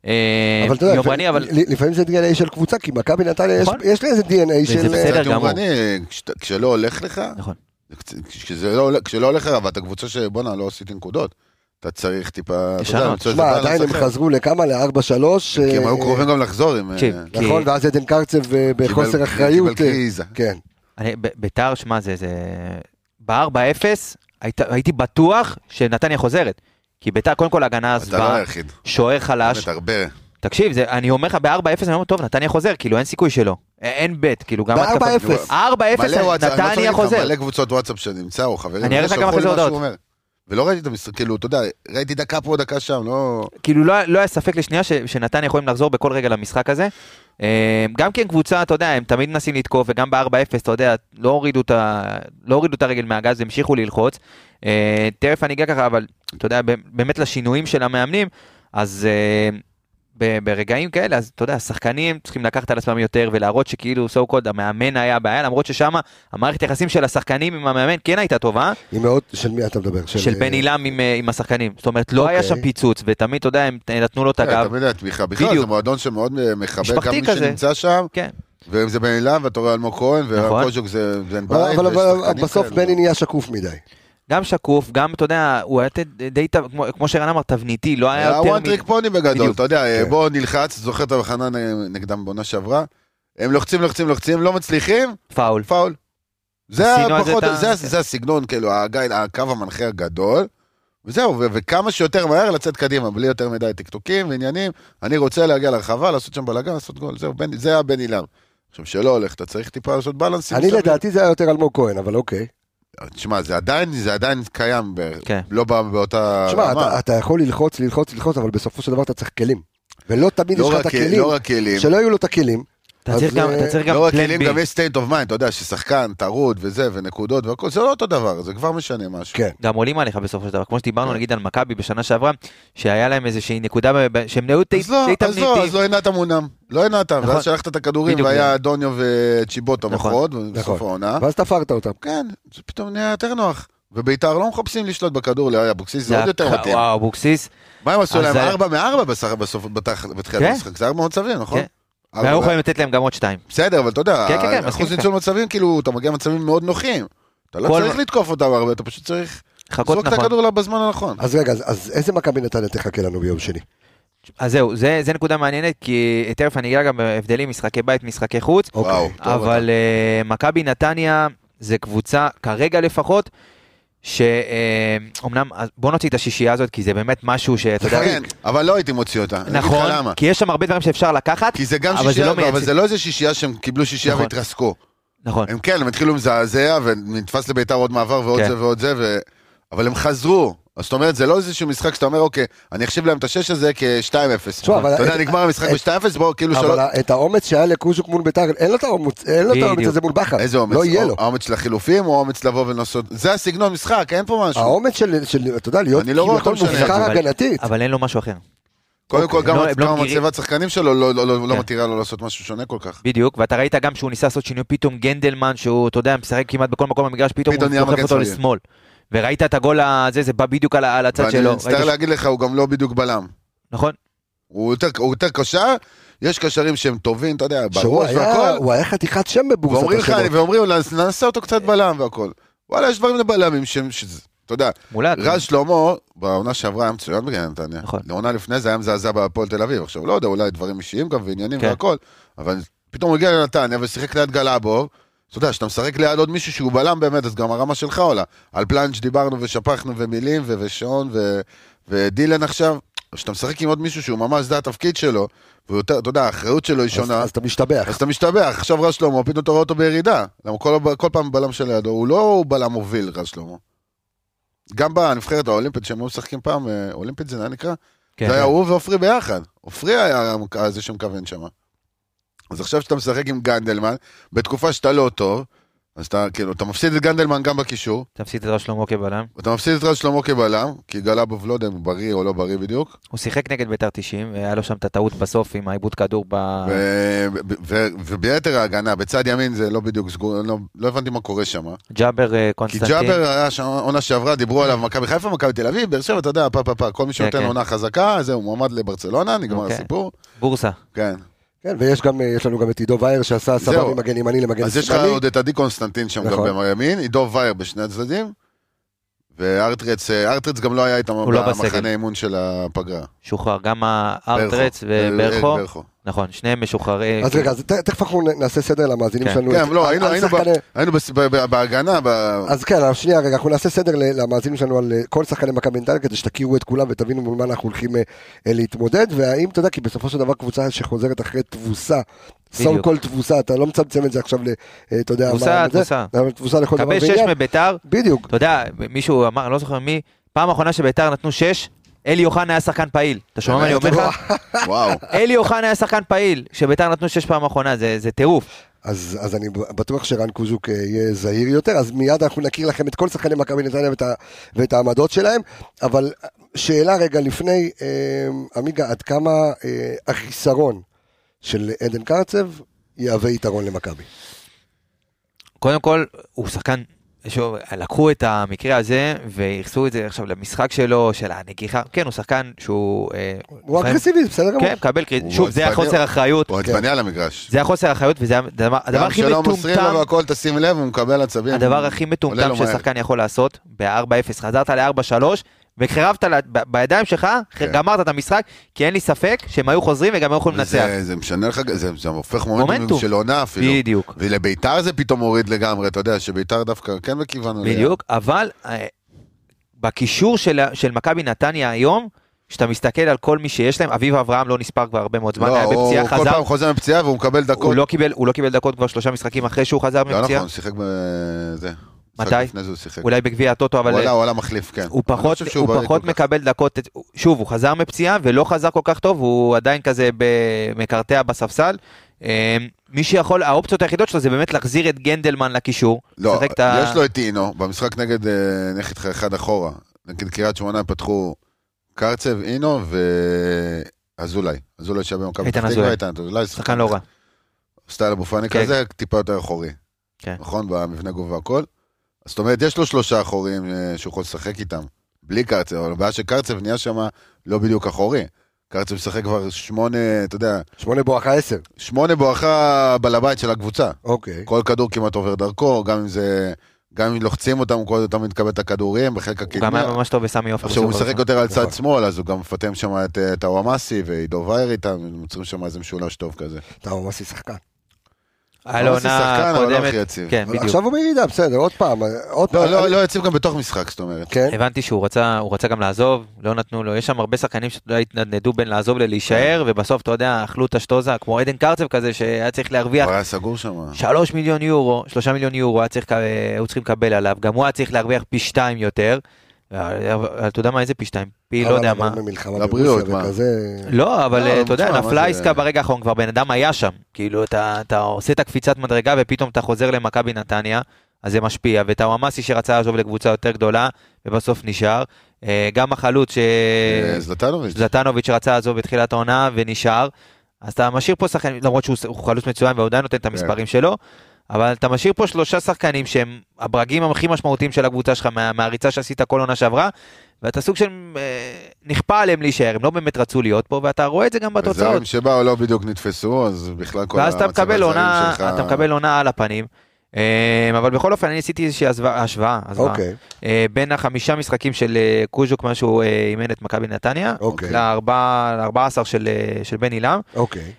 אה, אבל אתה יודע, יומרני, אבל לפעמים- זה DNA של קבוצה, כי מכבי נתניה, יש- נכון. לי איזה וזה של... בסדר. קצת גמור. כשלא הולך לך, נכון. כשזה לא הולך- כשלא הולך לך, ואתה קבוצה שבואנה, לא עשיתי נקודות, אתה צריך טיפה, אתה יודע, לשנות. למצוא איזה שמע, בלנס עדיין הם. חזרו לכמה? ל-4-3. כי הם היו קרובים גם לחזור עם... תקשיב, אה, נכון, ואז עדן קרצב אה, בחוסר אחריות. קיבל אה, קריזה. כן. ביתר, שמע, זה, זה... ב-4-0, היית, הייתי בטוח שנתניה חוזרת. כי ביתר, קודם כל הגנה אתה לא היחיד. שוער חלש. תקשיב, זה, אני אומר לך ב-4-0, אני אומר, טוב, נתניה חוזר, כאילו אין סיכוי שלא. א- אין בית, כאילו גם... ב- התקפה- 4-0. 4-0, מלא וואטסאפ, אני לא צריך נתניה חוזר. מלא קבוצות וואטסאפ שנמצא, או חברים. אני אראה לך גם אחרי זה הודעות. ולא ראיתי את המשחק, כאילו, אתה יודע, ראיתי דקה פה, דקה שם, לא... כאילו לא, לא היה ספק לשנייה ש, שנתניה יכולים לחזור בכל רגע למשחק הזה. אה, גם כן קבוצה, אתה יודע, הם תמיד מנסים לתקוף, וגם ב-4-0, אתה יודע, לא הורידו את, ה, לא הורידו את הרגל מהגז, המשיכו ללחוץ. אה, תכף אני אגיע ככה, אבל אתה יודע, באמת לשינויים של המאמנים, אז אה, ברגעים כאלה, אז אתה יודע, השחקנים צריכים לקחת על עצמם יותר ולהראות שכאילו, so called, המאמן היה הבעיה, למרות ששם המערכת יחסים של השחקנים עם המאמן כן הייתה טובה, היא מאוד... של מי אתה מדבר? של אה, בן עילם עם, אה, עם השחקנים. זאת אומרת, לא היה אוקיי. שם פיצוץ, ותמיד, אתה יודע, הם נתנו לו את כן, הגב. תמיד היה תמיכה. בכלל. זה מועדון שמאוד אה, מכבד גם מי כזה. שנמצא שם, כן. ואם זה בן אילם, ואתה רואה אלמוג כהן, נכון. זה אבל בית, אבל- אבל בסוף. בני נהיה שקוף מדי. גם שקוף, גם, אתה יודע, הוא היה די, כמו- כמו שרן אמר, תבניתי, לא היה היה יותר... one מ- trick pony בגדול, בדיוק. אתה יודע, כן. בוא נלחץ, זוכר את ההבחנה נגדם בעונה שעברה? הם לוחצים, לוחצים, לוחצים, לא מצליחים, פאול. פאול. זה על זה זה, זה הסגנון, כאילו, הגיא, הקו המנחה הגדול, וזהו, ו- וכמה שיותר מהר לצאת קדימה, בלי יותר מדי טקטוקים ועניינים. אני רוצה להגיע לרחבה, לעשות שם בלאגן, לעשות גול, זהו, בן- זה הבן עילם. עכשיו, שלא הולך, אתה צריך טיפה לעשות בלנסים. אני. לדעתי זה היה יותר אלמוג כהן, אבל אוקיי. תשמע, זה עדיין, זה עדיין קיים, ב- כן. לא בא- באותה תשמע. אתה- אתה יכול ללחוץ, ללחוץ, ללחוץ, אבל בסופו של דבר אתה צריך כלים. ולא תמיד יש לא לך את רק- הכלים. לא רק כלים. שלא יהיו לו את הכלים. אתה אז, צריך גם, אה, אתה צריך גם לא רק כלים. גם יש state of mind, אתה יודע, ששחקן, טרוד וזה, ונקודות והכל, זה לא אותו דבר, זה כבר משנה משהו. כן. גם עולים עליך בסופו של דבר, כמו שדיברנו כן. נגיד על מכבי בשנה שעברה, שהיה להם איזושהי נקודה שהם נהיו די אז לא, די אז לא, אז. לא הנעת מונם, לא הנעת, נכון. ואז שלחת את הכדורים, והיה זה. דוניו וצ'יבוטה נכון. בחוד, נכון. בסוף העונה. ואז תפרת אותם. כן, זה פתאום נהיה יותר נוח. וביתר לא מחפשים לשלוט בכדור לאבוקסיס, זה עוד יותר מתאים. וואו, אבוקסיס. מה הם עשו להם? ארבע מארבע בסך- בסוף, בתח- בתחילת כן. המשחק, זה היה מאוד סביר, נכון? והיו יכולים לתת להם גם עוד שתיים. בסדר, אבל אתה יודע, כן, כן, כן, אחוז. ניצול מצבים, כאילו, אתה מגיע למצבים מאוד נוחים. אתה לא צריך מה- לתקוף אותם הרבה, אתה פשוט צריך חכות לזרוק את נכון. הכדור לה בזמן הנכון. אז רגע, אז- אז איזה מכבי נתניה תחכה לנו ביום שני? אז זהו, זה זה נקודה מעניינת, כי תכף אני אגע גם בהבדלים, משחקי בית, משחקי חוץ, אוקיי. טוב, אבל אה, מכבי נתניה זה קבוצה, כרגע לפחות, שאומנם, בוא נוציא את השישייה הזאת, כי זה באמת משהו שאתה יודע, כן, אבל לא הייתי מוציא אותה. נכון. כי יש שם הרבה דברים שאפשר לקחת, כי זה גם אבל זה שישייה, לא אבל מייצג. זה לא איזה שישייה שהם קיבלו שישייה נכון. והתרסקו. נכון, הם כן, הם התחילו מזעזע, ונתפס לביתר עוד מעבר ועוד כן. זה ועוד זה, ו... אבל הם חזרו. אז זאת אומרת, זה לא איזשהו משחק שאתה אומר, אוקיי, אני אחשיב להם את השש הזה כ-2-0. תשמע, אבל- אתה יודע, נגמר המשחק את- ב-2-0, בואו כאילו אבל שלא... את האומץ שהיה לקוז'וק מול ביתר, אין לו את האומץ, אין לו את האומץ. הזה מול בכר. איזה אומץ? לא יהיה לו. האומץ של החילופים או האומץ לבוא ולנסות... זה הסגנון משחק, אין פה משהו. האומץ של, אתה יודע, להיות. מופקר אבל- הגנתית. אבל אין לו משהו אחר. קודם כל, אוקיי. גם לא, הם לא המצבת שחקנים שלו לא- כן. מתירה לו לעשות משהו שונה כל כך. בדיוק, ואתה ראית גם שהוא ניסה לעשות שינוי, פתאום גנדלמן, שהוא, אתה יודע, משחק כמעט בכל מקום במגרש, פתאום הוא דוחף אותו. לשמאל. וראית את הגול הזה, זה בא בדיוק על על הצד ואני שלו. מצטער ראית ש- להגיד לך, הוא גם לא בדיוק בלם. נכון, הוא יותר- הוא יותר קשר, יש קשרים שהם טובים, אתה יודע, בראש והכל. הוא היה חתיכת שם בבורסת ואומרים לך, השמות. ואומרים, "נס- נעשה אותו קצת בלם והכל. וואלה, יש דברים לבלמים שהם, שזה- אתה יודע, מולד. רז שלמה, בעונה שעברה היה מצוין בגן נתניה. נכון. לעונה לפני זה היה מזעזע בהפועל תל אביב. עכשיו, לא יודע, אולי דברים אישיים גם ועניינים כן. והכל, אבל פתאום הוא הגיע לנתניה ושיחק ליד גלאבוב. אתה יודע, כשאתה משחק ליד עוד מישהו שהוא בלם באמת, אז גם הרמה שלך עולה. על פלנג' דיברנו ושפכנו ומילים ו- ושעון ו- ודילן עכשיו. כשאתה משחק עם עוד מישהו שהוא ממש, זה התפקיד שלו, והוא יותר, אתה יודע, האחריות שלו היא אז, שונה. אז אתה משתבח. אז אתה משתבח, עכשיו רז שלמה, פתאום אתה רואה אותו בירידה. למה כל, כל פעם בלם שלידו, הוא לא בלם מוביל, רז שלמה. גם בנבחרת האולימפית שהם היו משחקים פעם, אה, אולימפית זה נקרא? כן. זה היה הוא ועופרי ביחד. עופרי היה זה שמכוון שם. אז עכשיו שאתה משחק עם גנדלמן, בתקופה שאתה לא טוב, אז אתה כאילו, אתה מפסיד את גנדלמן גם בקישור, תפסיד את רז שלמה כבלם. ואתה מפסיד את רז שלמה כבלם, כי גלאבוב לא יודע אם הוא בריא או לא בריא בדיוק, הוא שיחק נגד ביתר 90, והיה לו שם את הטעות בסוף עם העיבוד כדור ב... וביתר ההגנה, בצד ימין זה לא בדיוק סגור, לא, לא הבנתי מה קורה שם. ג'אבר אה, כי קונסטנטין. ג'אבר היה שם עונה שעברה, דיברו עליו, מכבי חיפה, מכבי תל אביב, באר שבע, אתה יודע, פה פה פה, כל מי שנותן כן. עונה חזקה, זהו, מועמד לברצלונה, נגמר אוקיי. הסיפור. בורסה. כן. כן, ויש גם, אה, יש לנו גם את עידו וייר שעשה סבבה. ממגן ימני למגן אז יש לך שמאלי. עוד את עדי קונסטנטין שם גם. בימין, עידו וייר בשני הצדדים, וארטרץ, אה, ארטרץ גם לא היה איתם לא בסגל. במחנה אימון של הפגרה. שוחרר גם הארטרץ ברכו. וברכו. ברכו. נכון, שניהם משוחררי... אז רגע, אז ת- תכף אנחנו נעשה סדר למאזינים כן. שלנו. כן, לא, היינו- בהגנה, אז כן, אז שנייה רגע, אנחנו נעשה סדר למאזינים שלנו על אה, כל שחקני מכבי נתניה, כדי שתכירו את כולם ותבינו מול מה אנחנו הולכים אה, להתמודד, והאם, אתה יודע, כי בסופו של דבר קבוצה שחוזרת אחרי תבוסה, סו בדיוק. קול תבוסה, אתה לא מצמצם את זה עכשיו ל... אה, אתה יודע, תבוסה, תבוסה. אבל תבוסה לכל דבר קבל שש ועניין. מביתר, בדיוק. אתה יודע, מישהו אמר, אני לא זוכר מי, פעם אחרונה שביתר נתנו שש, אלי אוחנה היה שחקן פעיל. אתה שומע מה אני אומר לך? [laughs] וואו. אלי אוחנה היה שחקן פעיל, שביתר נתנו שש פעם אחרונה, זה זה טירוף. אז, אז אני בטוח שרן קוז'וק אה, יהיה זהיר יותר, אז מיד אנחנו נכיר לכם את כל שחקני מכבי נתניה ואת, ואת העמדות שלהם, אבל שאלה רגע לפני, אה, עמיגה, עד כמה אה, החיסרון של עדן קרצב יהווה יתרון למכבי? קודם כל, הוא שחקן שוב, לקחו את המקרה הזה וייחסו את זה עכשיו למשחק שלו, של הנגיחה, כן, הוא שחקן שהוא... אה, הוא אגרסיבי, בסדר גמור. כן, מקבל קריט, הוא שוב, זה החוסר אחריות, הוא עצבני על המגרש. זה החוסר אחריות, וזה הדבר הדבר גם הכי כשלא מוסרים לו מטומטם, והכל, תשים לב, הוא מקבל עצבים. הדבר הכי מטומטם. ששחקן יכול לעשות, ב-4-0, חזרת ל-4-3, וחירבת לה- ב- בידיים שלך, כן. גמרת את המשחק, כי אין לי ספק שהם היו חוזרים וגם היו יכולים לנצח. זה, זה משנה לך, זה, זה הופך מומנטום מומנטום. של עונה אפילו. בדיוק. ולביתר זה פתאום מוריד לגמרי, אתה יודע שביתר דווקא כן. עליה. בדיוק, אבל אה, בקישור של, של מכבי נתניה היום, כשאתה מסתכל על כל מי שיש להם, אביב אברהם לא נספר כבר הרבה מאוד זמן, לא, היה הוא בפציעה, כל חזר, פעם חוזר מפציעה והוא מקבל דקות. הוא לא, קיבל, הוא לא קיבל דקות כבר שלושה משחקים אחרי שהוא חזר לא מפציעה, נכון, שיחק בזה. מתי? לפני זה הוא שיחק. אולי בגביע הטוטו, אבל הוא עלה, הוא עלה מחליף, כן. הוא פחות, הוא פחות כל כך- מקבל דקות, שוב, הוא חזר מפציעה ולא חזר כל כך טוב, הוא עדיין כזה מקרטע בספסל. אה, מי שיכול, האופציות היחידות שלו זה באמת להחזיר את גנדלמן לקישור. לא, את ה- יש לו את אינו, במשחק נגד אה, נכד אחד אחורה. נגד קריית שמונה פתחו קרצב, אינו ואזולאי. אזולאי שהיה במכבי פתח. תקווה, איתן אזולאי. שחקן לא רע. סטייל אבו פאני כן. כזה, טיפה יותר אחורי. כן. נכון? במבנה גובה והכל. אז זאת אומרת, יש לו שלושה אחורים אה, שהוא יכול לשחק איתם. בלי קרצב, אבל הבעיה שקרצב נהיה שם לא בדיוק אחורי. קרצב משחק כבר שמונה, אתה יודע, שמונה בואכה עשר. שמונה בואכה בעל הבית של הקבוצה. אוקיי. כל כדור כמעט עובר דרכו, גם אם זה... גם אם לוחצים אותם, הוא כל תמיד מקבל את הכדורים בחלק הוא הקדמי. גם היה ממש טוב בסמי עופר. עכשיו הוא משחק. יותר על נכון. צד שמאל, אז הוא גם מפטם שם את אה, את הוואמאסי ועידו וייר איתם, הם יוצרים שם איזה משולש טוב כזה. ממש שחקן. עונה אבל לא קודמת, הכי יציב. כן, בדיוק. עכשיו הוא בירידה, בסדר, עוד פעם. עוד פעם. לא, לא, אני- לא יציב גם בתוך משחק, זאת אומרת. כן. הבנתי שהוא רצה, הוא רצה גם לעזוב, לא נתנו לו, יש שם הרבה שחקנים שאתה יודע, התנדנדו בין לעזוב ללהישאר, ובסוף אתה יודע, אכלו את השטוזה, כמו עדן קרצב כזה, שהיה צריך להרוויח הוא היה סגור שם. שלוש מיליון יורו, שלושה מיליון יורו, היה צריך, היו צריכים לקבל עליו, גם הוא היה צריך להרוויח פי שתיים יותר. אתה יודע מה, איזה פי שתיים? פי לא אבל- יודע מה. לבריאות, מה? לא, אבל לא, אה, אתה יודע, נפלה עסקה ברגע האחרון, כבר בן אדם היה שם. כאילו, אתה עושה את הקפיצת מדרגה ופתאום אתה חוזר למכבי נתניה, אז זה משפיע. וטאוואמאסי שרצה לעזוב לקבוצה יותר גדולה, ובסוף נשאר. אה, גם החלוץ ש... אה, זלטנוביץ'. זלטנוביץ' רצה לעזוב בתחילת העונה ונשאר. אז אתה משאיר פה שחקנים, למרות שהוא הוא חלוץ מצוין והוא עדיין נותן את המספרים שלו, אבל אתה משאיר פה שלושה שחקנים שהם הברגים הכי משמעותיים של הקבוצה שלך מה, מהריצה שעשית כל עונה שעברה, ואתה סוג של אה, נכפה עליהם להישאר, הם לא באמת רצו להיות פה, ואתה רואה את זה גם בתוצאות. הזרים שבאו לא בדיוק נתפסו, אז בכלל כל ואז אתה המצב מקבל עונה, שלך- אתה מקבל עונה על הפנים. אה, אבל בכל אופן אני עשיתי איזושהי השוואה, השוואה. אוקיי. אה, בין החמישה משחקים של אה, קוז'וק, מה שהוא אה, אימן את מכבי נתניה, אוקיי. ל-14 של, של בן עילם. אוקיי.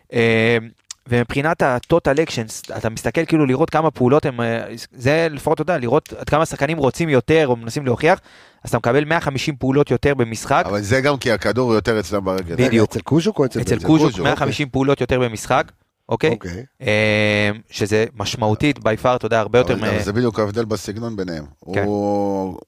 ומבחינת ה-total actions, אתה מסתכל כאילו לראות כמה פעולות הם, אה, זה לפחות, אתה יודע, לראות עד כמה שחקנים רוצים יותר או מנסים להוכיח, אז אתה מקבל 150 פעולות יותר במשחק, אבל זה גם כי הכדור הוא יותר אצלם ברגל. בדיוק. אצל קוז'וק או אצל אצל בן קוז'וק קוז'וק, 150 פעולות יותר במשחק, אוקיי? אוקיי. אה, שזה משמעותית בי פאר, אתה יודע, הרבה יותר... אבל מ- זה בדיוק ההבדל בסגנון ביניהם. כן. הוא...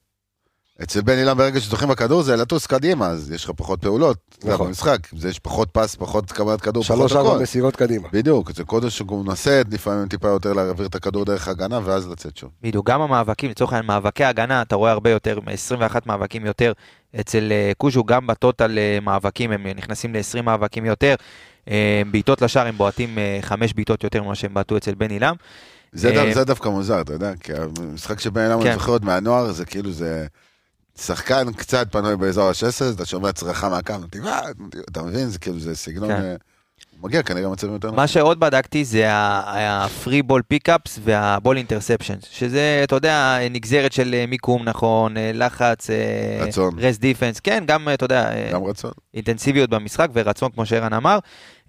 אצל בן אילם ברגע שזוכים בכדור זה לטוס קדימה, אז יש לך פחות פעולות. נכון. נכון. במשחק, זה יש פחות פס, פחות קבלת כדור, פחות שלוש ארבע הכל. מסירות קדימה. בדיוק, זה קודש שהוא מנסה לפעמים טיפה יותר להעביר את הכדור דרך הגנה ואז לצאת שוב. בדיוק, גם המאבקים, לצורך העניין, מאבקי הגנה, אתה רואה הרבה יותר, 21 מאבקים יותר אצל אה, קוז'ו, גם בטוטל אה, מאבקים, הם נכנסים ל-20 מאבקים יותר. אה, בעיטות לשער הם בועטים חמש בעיטות יותר ממה שהם בעטו אצל בן עילם. זה, דו, זה דווקא מוזר, אתה יודע, כי המשחק של בן אילם, כן. אני זוכר עוד מהנוער, זה כאילו זה... שחקן קצת פנוי באזור ה-16, אתה שומע צרחה מהקו, טבעה, אתה מבין? זה כאילו, זה סגנון... כן. אה, הוא מגיע כנראה מצבים יותר מה שעוד בדקתי זה ה free ball pickups וה ball interceptions, שזה, אתה יודע, נגזרת של אה, מיקום נכון, אה, לחץ, אה, רצון. rest defense, כן, גם, אה, אתה יודע, אה, גם רצון. אינטנסיביות במשחק ורצון, כמו שערן אמר.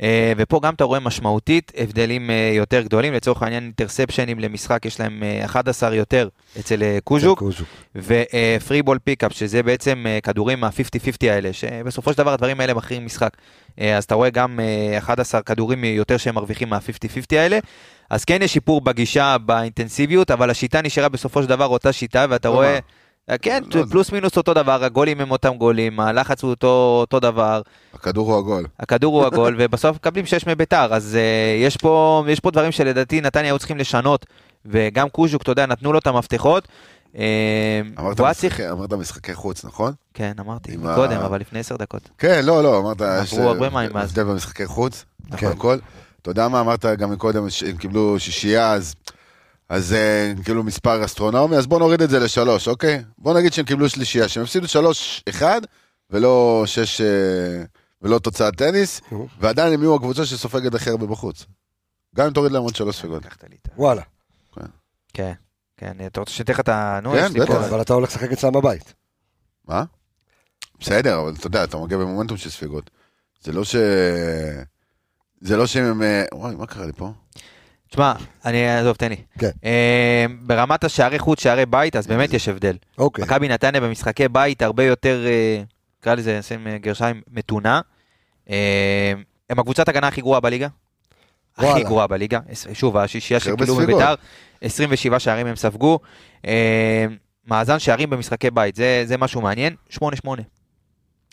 אה, ופה גם אתה רואה משמעותית הבדלים אה, יותר גדולים. לצורך העניין, אינטרספשנים למשחק יש להם אה, 11 יותר אצל אה, קוז'וק. ו free ball pickup, שזה בעצם אה, כדורים מה-50-50 האלה, שבסופו של דבר הדברים האלה מכריעים משחק. אה, אז אתה רואה גם אה, 11 כדורים יותר שהם מרוויחים מה-50-50 האלה. אז כן יש שיפור בגישה, באינטנסיביות, אבל השיטה נשארה בסופו של דבר אותה שיטה, ואתה רואה... אה, כן, לא, פלוס מינוס אותו דבר, הגולים הם אותם גולים, הלחץ הוא אותו, אותו דבר, הכדור הוא הגול. הכדור הוא עגול, [laughs] ובסוף מקבלים 6 מביתר, אז uh, יש, פה, יש פה דברים שלדעתי נתניה היו צריכים לשנות, וגם קוז'וק, אתה יודע, נתנו לו את המפתחות. אה, אמרת צריך... משחקי- אמרת משחקי חוץ, נכון? כן, אמרתי, עם ה- קודם, אבל לפני 10 דקות. כן, לא, לא, אמרת, עברו הרבה מים מאז. הבדל במשחקי חוץ, כן. הכל. אתה יודע מה אמרת גם מקודם, שהם קיבלו שישייה, אז אז אה, כאילו מספר אסטרונומי, אז בוא נוריד את זה לשלוש, אוקיי? בוא נגיד שהם קיבלו שלישייה, שהם הפסידו שלוש אחד, ולא שש, אה, ולא תוצאת טניס. ועדיין הם יהיו הקבוצה שסופגת הכי הרבה בחוץ. גם אם תוריד להם עוד שלוש ה- וואלה. כן, כן, אתה רוצה שתתן לך את ה... כן, בטח. אבל אתה הולך לשחק אצלם בבית. מה? בסדר, אבל אתה יודע, אתה מגיע במומנטום של ספיגות. זה לא ש... זה לא שהם... אה, וואי, מה קרה לי פה? תשמע, אני, עזוב, תן לי. כן. אה, ברמת השערי חוץ, שערי בית, אז באמת יש הבדל. אוקיי. מכבי נתניה במשחקי בית הרבה יותר, אה, נקרא לזה, נשים אה, גרשיים, מתונה. הם הקבוצת הגנה הכי גרועה בליגה. הכי. גרועה בליגה. שוב, השישייה שקיבלו ספיגות. בביתר, 27 שערים הם ספגו. מאזן שערים במשחקי בית, זה, זה משהו מעניין, 8-8.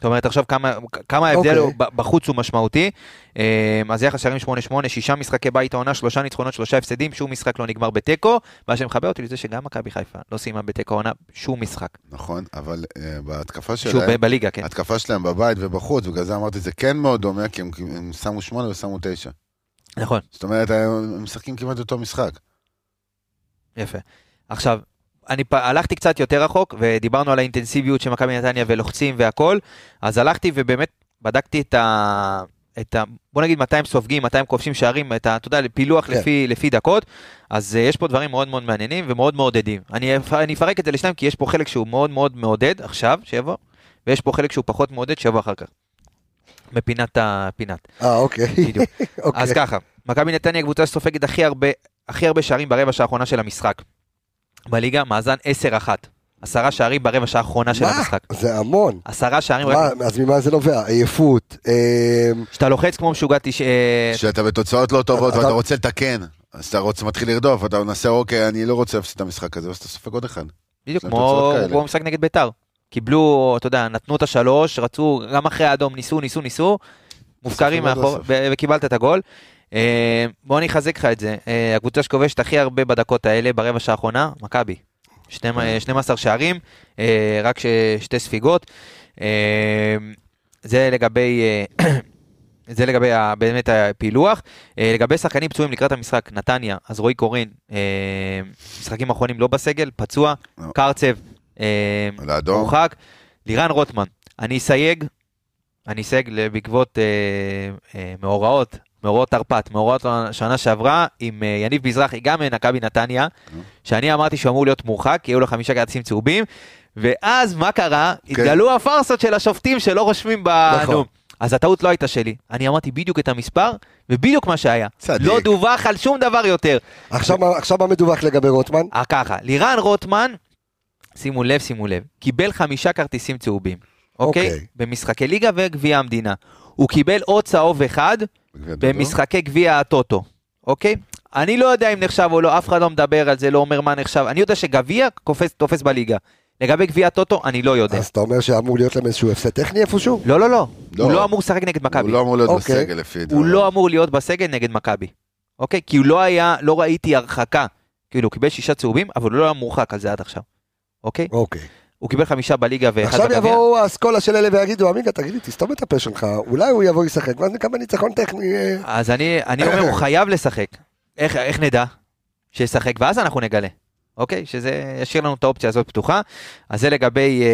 זאת אומרת, עכשיו כמה, כמה ההבדל אוקיי. הוא, ב- בחוץ הוא משמעותי. אה, אז יחס שערים 8-8, שישה משחקי בית העונה, שלושה ניצחונות, שלושה הפסדים, שום משחק לא נגמר בתיקו. מה שמחבר אותי לזה שגם מכבי חיפה לא סיימה בתיקו העונה שום משחק. נכון, אבל אה, בהתקפה שוב, שלהם... ב- בליגה, כן. ההתקפה שלהם בבית ובחוץ, בגלל זה אמרתי, זה כן מאוד דומה, כי הם, הם שמו שמונה ושמו תשע. נכון, זאת אומרת, הם משחקים כמעט אותו משחק. יפה. עכשיו, אני פ... הלכתי קצת יותר רחוק, ודיברנו על האינטנסיביות של מכבי נתניה ולוחצים והכל, אז הלכתי ובאמת בדקתי את ה... את ה... בוא נגיד מתי הם סופגים, מתי הם כובשים שערים, את ה... אתה יודע, פילוח כן. לפי, לפי דקות, אז uh, יש פה דברים מאוד מאוד מעניינים ומאוד מעודדים. אני, אפ- אני אפרק את זה לשניים, כי יש פה חלק שהוא מאוד מאוד מעודד עכשיו, שיבוא, ויש פה חלק שהוא פחות מעודד, שיבוא אחר כך. בפינת הפינת. אה, אוקיי. בדיוק. [laughs] אוקיי. אז ככה, מכבי נתניה קבוצה שסופגת הכי הרבה, הכי הרבה שערים ברבע שעה האחרונה של המשחק. בליגה, מאזן 10-1. עשרה שערים ברבע שעה האחרונה של מה? המשחק. זה המון. עשרה שערים, מה, רק- אז ממה זה נובע? עייפות. אה, שאתה לוחץ כמו משוגע, תש... אה, כשאתה בתוצאות לא טובות אתה- ואתה רוצה לתקן, אז אתה רוצה, מתחיל לרדוף, אתה מנסה, אוקיי, אני לא רוצה להפסיד את המשחק הזה, אז אתה סופג עוד אחד. בדיוק כמו משחק נגד ביתר. קיבלו, אתה יודע, נתנו את השלוש, רצו, גם אחרי האדום, ניסו, ניסו, ניסו, מופקרים בסוף מאחור, וקיבלת את הגול. אה, בוא אני אחזק לך את זה. אה, הקבוצה שכובשת הכי הרבה בדקות האלה, ברבע שעה האחרונה, מכבי. שנים- כן. 12 שערים, אה, רק ש- שתי ספיגות. זה לגבי... [clears throat] זה לגבי ה- באמת הפילוח. לגבי שחקנים פצועים לקראת המשחק, נתניה, אז רועי קורין, משחקים אחרונים לא בסגל, פצוע, לא. קרצב. מורחק. לירן רוטמן, אני אסייג, אני אסייג בעקבות אה, אה, מאורעות, מאורעות תרפ"ט, מאורעות שנה שעברה, עם אה, יניב מזרחי, גם ממכבי נתניה, שאני אמרתי שהוא אמור להיות מורחק, כי היו לו חמישה כרטיסים צהובים, ואז מה קרה? התגלו הפארסות של השופטים שלא רושמים נכון. באדום. אז הטעות לא הייתה שלי, אני אמרתי בדיוק את המספר, ובדיוק מה שהיה. צדיק. לא דווח על שום דבר יותר. עכשיו מה- עכשיו מה מדווח לגבי רוטמן? אה, ככה, לירן רוטמן, שימו לב, שימו לב, קיבל חמישה כרטיסים צהובים, אוקיי? אוקיי. במשחקי ליגה וגביע המדינה. הוא קיבל עוד צהוב אחד. במשחקי גביע הטוטו, אוקיי? אני לא יודע אם נחשב או לא, אף אחד לא מדבר על זה, לא אומר מה נחשב. אני יודע שגביע תופס בליגה. לגבי גביע הטוטו, אני לא יודע. אז אתה אומר שאמור להיות להם איזשהו הפסד טכני איפשהו? לא, לא, לא. לא. הוא לא אמור לשחק נגד מכבי. הוא לא אמור להיות אוקיי. בסגל לפי הוא. לא אמור להיות בסגל נגד מכבי. אוקיי? כי הוא לא היה, לא ראיתי הרחקה. כאילו, הוא קיבל שישה צהובים, אבל הוא לא היה מורחק על זה עד עכשיו. אוקיי? אוקיי. הוא קיבל חמישה בליגה ואחד עכשיו בגביע. יבואו האסכולה של אלה ויגידו, עמיגה, תגיד לי, תסתום את הפה שלך, אולי הוא יבוא לשחק, ואז נקבל ניצחון טכני. אה, אז אני, אני אומר, הוא [coughs] חייב לשחק. איך, איך נדע שישחק? ואז אנחנו נגלה. אוקיי? שזה ישאיר לנו את האופציה הזאת פתוחה. אז זה לגבי אה,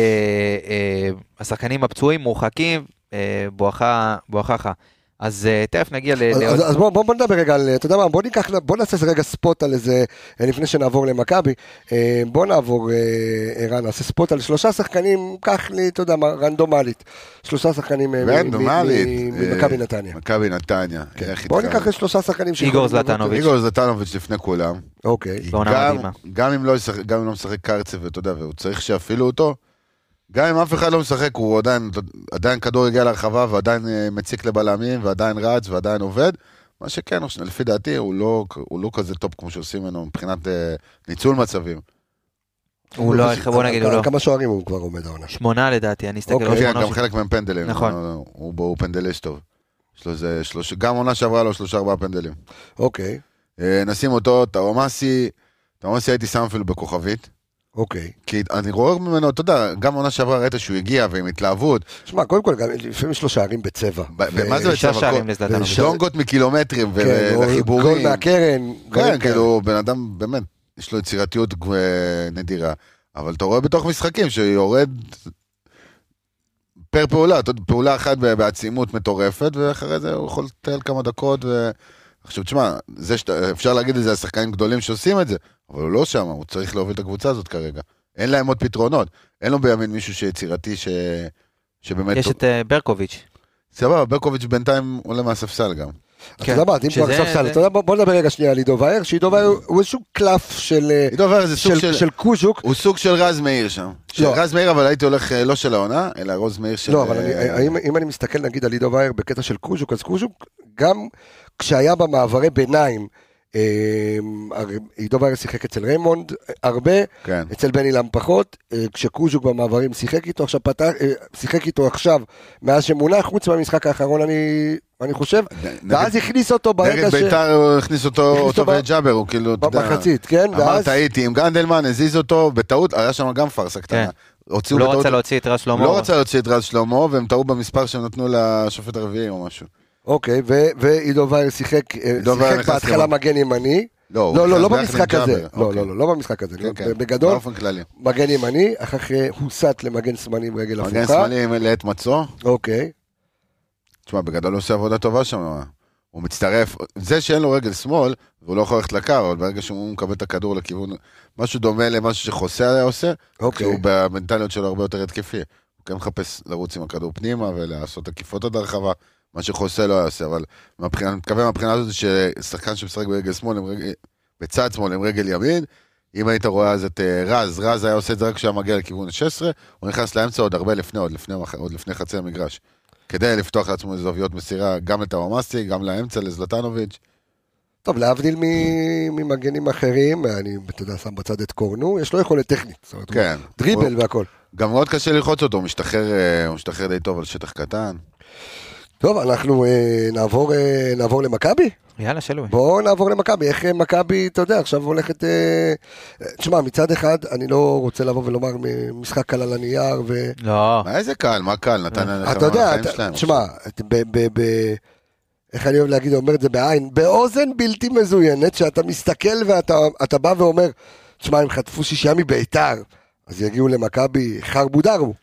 אה, השחקנים הפצועים, מורחקים, אה, בואכה, בואכה. אז אה, תכף נגיע ל... אז- אז אז בוא בוא- בוא נדבר רגע על, אתה יודע מה, בוא ניקח, בוא נעשה איזה רגע ספוט על איזה, אה, לפני שנעבור למכבי, אה, בוא נעבור, אה, ערן, נעשה ספוט על שלושה שחקנים, קח לי, אתה יודע מה, רנדומלית, שלושה שחקנים רנדומלית. מ- מ- אה, מכבי נתניה. מכבי נתניה. איך בוא? ניקח שלושה שחקנים שיכולים איגור זלטנוביץ'. איגור זלטנוביץ' לפני כולם. אוקיי, גם- מדהימה. גם אם לא ישחק- גם אם לא משחק קרצב, ואתה יודע, והוא צריך שיפעילו אותו, גם אם אף אחד לא משחק, הוא עדיין, עדיין כדור הגיע להרחבה, ועדיין אה, מציק לבלמים, ועדיין רץ, ועדיין עובד. מה שכן, לפי דעתי, הוא לא, הוא לא כזה top כמו שעושים ממנו מבחינת אה, ניצול מצבים. הוא לא, איך- בוא נגיד, הוא על לא. כמה שערים הוא כבר עומד העונה? שמונה לדעתי, אני אסתכל. אוקיי. כן, שמונה גם או ש- חלק מהם פנדלים. נכון. הוא, הוא, הוא פנדליסט טוב. יש לו איזה שלוש... גם עונה שעברה לו שלושה ארבעה פנדלים. אוקיי, אה, נשים אותו, טאומאסי, טאומאסי הייתי שם אפילו בכוכבית. אוקיי. כי אני רואה ממנו, אתה יודע, גם עונה שעברה ראית שהוא הגיע ועם התלהבות. שמע, קודם כל, גם לפעמים יש לו שערים בצבע. ומה זה בצבע? שערים לזלטנוביץ'. וש- דונגות מקילומטרים כן, וחיבורים. גול מהקרן. כן. כאילו, בן אדם, באמת, יש לו יצירתיות אה, נדירה, אבל אתה רואה בתוך משחקים שיורד פר פעולה, פעולה אחת בעצימות מטורפת, ואחרי זה הוא יכול לטייל כמה דקות, ו... עכשיו תשמע, זה שאתה, אפשר להגיד את זה על שחקנים גדולים שעושים את זה, אבל הוא לא שם, הוא צריך להוביל את הקבוצה הזאת כרגע. אין להם עוד פתרונות, אין לו בימין מישהו שיצירתי ש... שבאמת... יש את אה, ברקוביץ'. סבבה, ברקוביץ' בינתיים עולה מהספסל גם. אתה כן. יודע מה, אם כבר ספסל, זה- אתה יודע, בוא נדבר רגע שנייה על עידו וייר, שעידו וייר הוא איזשהו קלף של אה, עידו וייר זה סוג של- של... של קוז'וק. הוא סוג של רז מאיר שם. של לא. רז מאיר, אבל הייתי הולך אה, לא של העונה, אלא רוז מאיר של... לא, אבל אם אני מסתכל נגיד על עידו וייר בקטע של קוז'וק, אז קוז'וק גם כשהיה במעברי ביניים, אה, הרי עידו וייר שיחק אצל ריימונד אה, הרבה, כן. אצל בן אילם פחות, אה, כשקוז'וק במעברים שיחק איתו עכשיו, פתח, אה, שיחק איתו עכשיו מאז שמונה, חוץ מהמשחק האחרון אני, אני חושב, נגד- ואז הכניס אותו ברגע נגד ש... ביתר הוא הכניס אותו, הכניס אותו אותו ב- וג'אבר, הוא כאילו, אתה יודע, במחצית, כן, אמר ואז... טעיתי עם גנדלמן, הזיז אותו, בטעות, היה שם גם פארסה קטנה. כן. הוציאו הוא לא בטעות- רצה להוציא את רז הוא שלמה. לא רצה להוציא את רז שלמה, והם טעו במספר שהם נתנו לשופט הרביעי או משהו. אוקיי, ועידו וייר שיחק, אה, שיחק בהתחלה מגן ימני. לא, הוא לא, לא, נכנס לא עם במשחק הזה. לא, אוקיי. לא, לא, לא במשחק הזה. בגדול. מגן ימני, אחר כך הוסט למגן שמאלי עם רגל מגן הפוכה. שמאלי עם- לעת מצוא. אוקיי. תשמע, בגדול הוא עושה עבודה טובה שם. הוא מצטרף, זה שאין לו רגל שמאל, והוא לא יכול ללכת לקו, אבל ברגע שהוא מקבל את הכדור לכיוון, משהו דומה למשהו שחוסה היה עושה, אוקיי. שהוא במנטליות שלו הרבה יותר התקפי. הוא כן מחפש לרוץ עם הכדור פנימה ולעשות עקיפות עד הרחבה, מה שחוסה לא היה עושה, אבל מבחינה, אני מתכוון מהבחינה הזאת ששחקן שמשחק ברגל שמאל, רגל, בצד שמאל עם רגל ימין, אם היית רואה אז את אה, רז, רז היה עושה את זה רק כשהיה מגיע לכיוון ה-16, הוא נכנס לאמצע עוד הרבה לפני, עוד לפני, עוד לפני חצי המגרש. כדי לפתוח לעצמו זוויות מסירה גם לטוואמאסי, גם לאמצע, לזלטנוביץ'. טוב, להבדיל מ- ממגנים אחרים, אני, אתה יודע, שם בצד את קורנו, יש לו יכולת טכנית. זאת אומרת, כן. דריבל והכל. גם מאוד קשה ללחוץ אותו, הוא משתחרר, אה, הוא משתחרר די טוב על שטח קטן. טוב, אנחנו אה, נעבור, אה, נעבור למכבי? יאללה, שלוי. בואו נעבור למכבי, איך אה, מכבי, אתה יודע, עכשיו הולכת... אה, אה, תשמע, מצד אחד, אני לא רוצה לבוא ולומר משחק קל על הנייר, ו... לא. מה איזה קל, מה קל, נתן להם אתה יודע. תשמע, ב- ב- ב- איך אני אוהב להגיד, אומר את זה בעין, באוזן בלתי מזוינת, שאתה מסתכל ואתה אתה בא ואומר, תשמע, הם חטפו שישייה מביתר, אז יגיעו למכבי חרבו דרבו.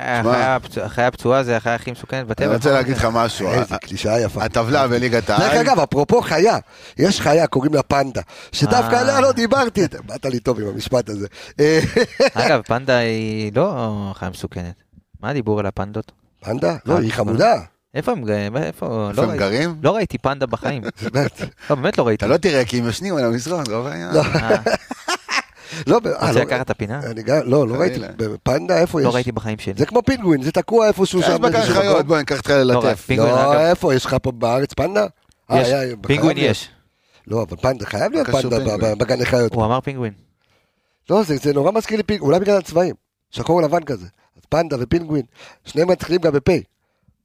החיה הפצוע- החיה הפצועה זה החיה הכי מסוכנת בטבע. אני רוצה להגיד לך משהו, איזה קלישאה יפה. הטבלה בליגת דרך העל, אגב, אפרופו חיה, יש חיה, קוראים לה פנדה, שדווקא אה. עליה לא דיברתי, באת לי טוב עם המשפט הזה. אה, אגב, [laughs] פנדה היא לא חיה מסוכנת. מה הדיבור על הפנדות? פנדה? לא, היא חמודה. איפה הם גרים? איפה? איפה לא הם גרים? לא ראיתי פנדה בחיים. [laughs] באמת. לא, באמת לא ראיתי. אתה לא תראה כי הם ישנים על המזרון, לא בעיה. לא. אה, לא, ב- רוצה לא, לקחת את הפינה? אני גם- לא, לא ראיתי. פנדה איפה יש? לא ראיתי בחיים שלי. זה כמו פינגווין, זה תקוע איפשהו יש שם. בגן באיזשהו חיות, מקום. בוא ניקח אותך לא, ללטף. לא, אגב. איפה, יש לך פה בארץ פנדה? אה, יש, פינגווין יש. לא, אבל פנדה, חייב להיות פנדה בגן החיות. הוא אמר פינגווין. לא, זה זה נורא מזכיר לי פינגווין, אולי בגלל הצבעים. שחור לבן כזה. אז פנדה ופינגווין, שניהם מתחילים גם בפ'.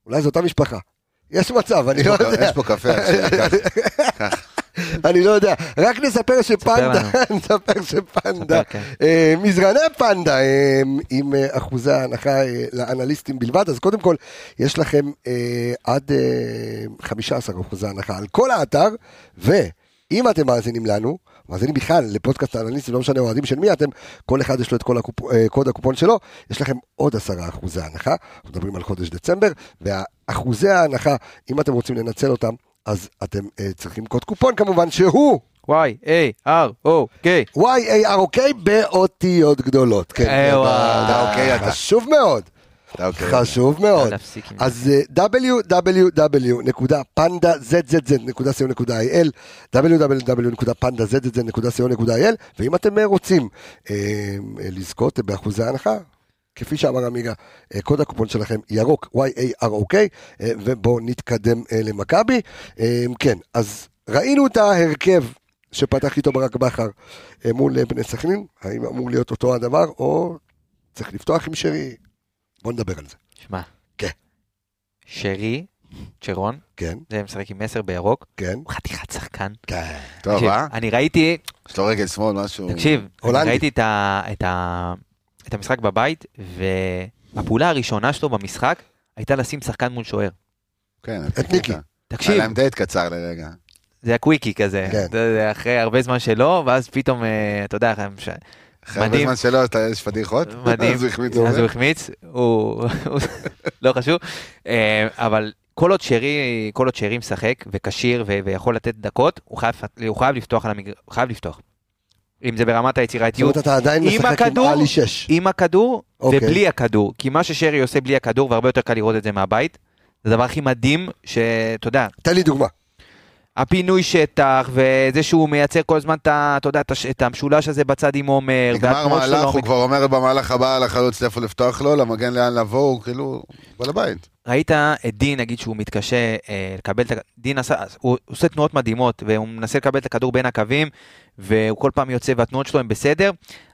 אולי זו אותה משפחה. יש מצב, אני יש לא יודע. יש פה קפה, [laughs] קח. אני לא יודע. רק נספר שפנדה. [laughs] נספר שפנדה, כן. אה, מזרני פנדה אה, עם אה, אחוזי ההנחה לאנליסטים בלבד, אז קודם כל, יש לכם עד אה, 15 אחוזי הנחה על כל האתר, ואם אתם מאזינים לנו, מאזינים בכלל לפודקאסט האנליסטים, לא משנה אוהדים של מי אתם, כל אחד יש לו את כל הקופ... קוד הקופון שלו, יש לכם עוד 10 אחוזי הנחה, אנחנו מדברים על חודש דצמבר, ואחוזי ההנחה, אם אתם רוצים לנצל אותם, אז אתם אה, צריכים קוד קופון כמובן, שהוא וואי, איי, אר, או, קיי. Y-A-R-OK באותיות גדולות. כן, אה. אתה אוקיי, אתה- חשוב מאוד, אתה אוקיי. חשוב מאוד. אז אה, www.pandazz.co.il www.pandazz.co.il ואם אתם אה, רוצים אה, אה, לזכות באחוזי ההנחה, כפי שאמר עמיגה, אה, קוד הקופון שלכם ירוק, Y-A-R-OK, אה, ובואו נתקדם אה, למכבי. כן, אז ראינו את ההרכב שפתח איתו ברק בכר מול בני סכנין, האם אמור להיות אותו הדבר, או צריך לפתוח עם שרי? בואו נדבר על זה. שמע. כן. שרי, צ'רון, כן, זה משחק עם 10 בירוק, כן, הוא חתיכת שחקן. כן. טוב, אה? אני ראיתי, יש לו רגל שמאל, משהו. תקשיב, אני הולנדי. ראיתי את ה- את המשחק בבית, והפעולה הראשונה שלו במשחק הייתה לשים שחקן מול שוער. כן, את ניקי. היה תקשיב, להם דייט קצר לרגע. זה הקוויקי כזה, כן. אחרי הרבה זמן שלא, ואז פתאום, אתה יודע, אחרי הרבה. זמן שלא, אתה- יש פדיחות? מדהים, [laughs] אז הוא החמיץ אז הוא. החמיץ, הוא, לא חשוב, אה, אבל כל עוד שרי, כל עוד שרי משחק וכשיר ויכול לתת דקות, הוא חייב, הוא חייב לפתוח על המגרש, הוא חייב לפתוח. אם זה ברמת זאת היצירתיות, אומרת, אתה עדיין עם משחק עם הכדור, עלי 6. עם הכדור אוקיי. ובלי הכדור, כי מה ששרי עושה בלי הכדור, והרבה יותר קל לראות את זה מהבית, זה הדבר הכי מדהים, שאתה יודע, תן לי דוגמה. הפינוי שטח, וזה שהוא מייצר כל הזמן את אתה יודע, את המשולש הזה בצד עם עומר, נגמר מהלך, הוא. כבר אומר במהלך הבא לחלוץ איפה לפתוח לו, למגן לאן לבוא, הוא כאילו, בעל הבית. ראית את דין, נגיד שהוא מתקשה אה, לקבל את ה... דין עשה, הוא עושה תנועות מדהימות, והוא מנסה לקבל את הכדור בין הקווים, והוא כל פעם יוצא והתנועות שלו הן בסדר,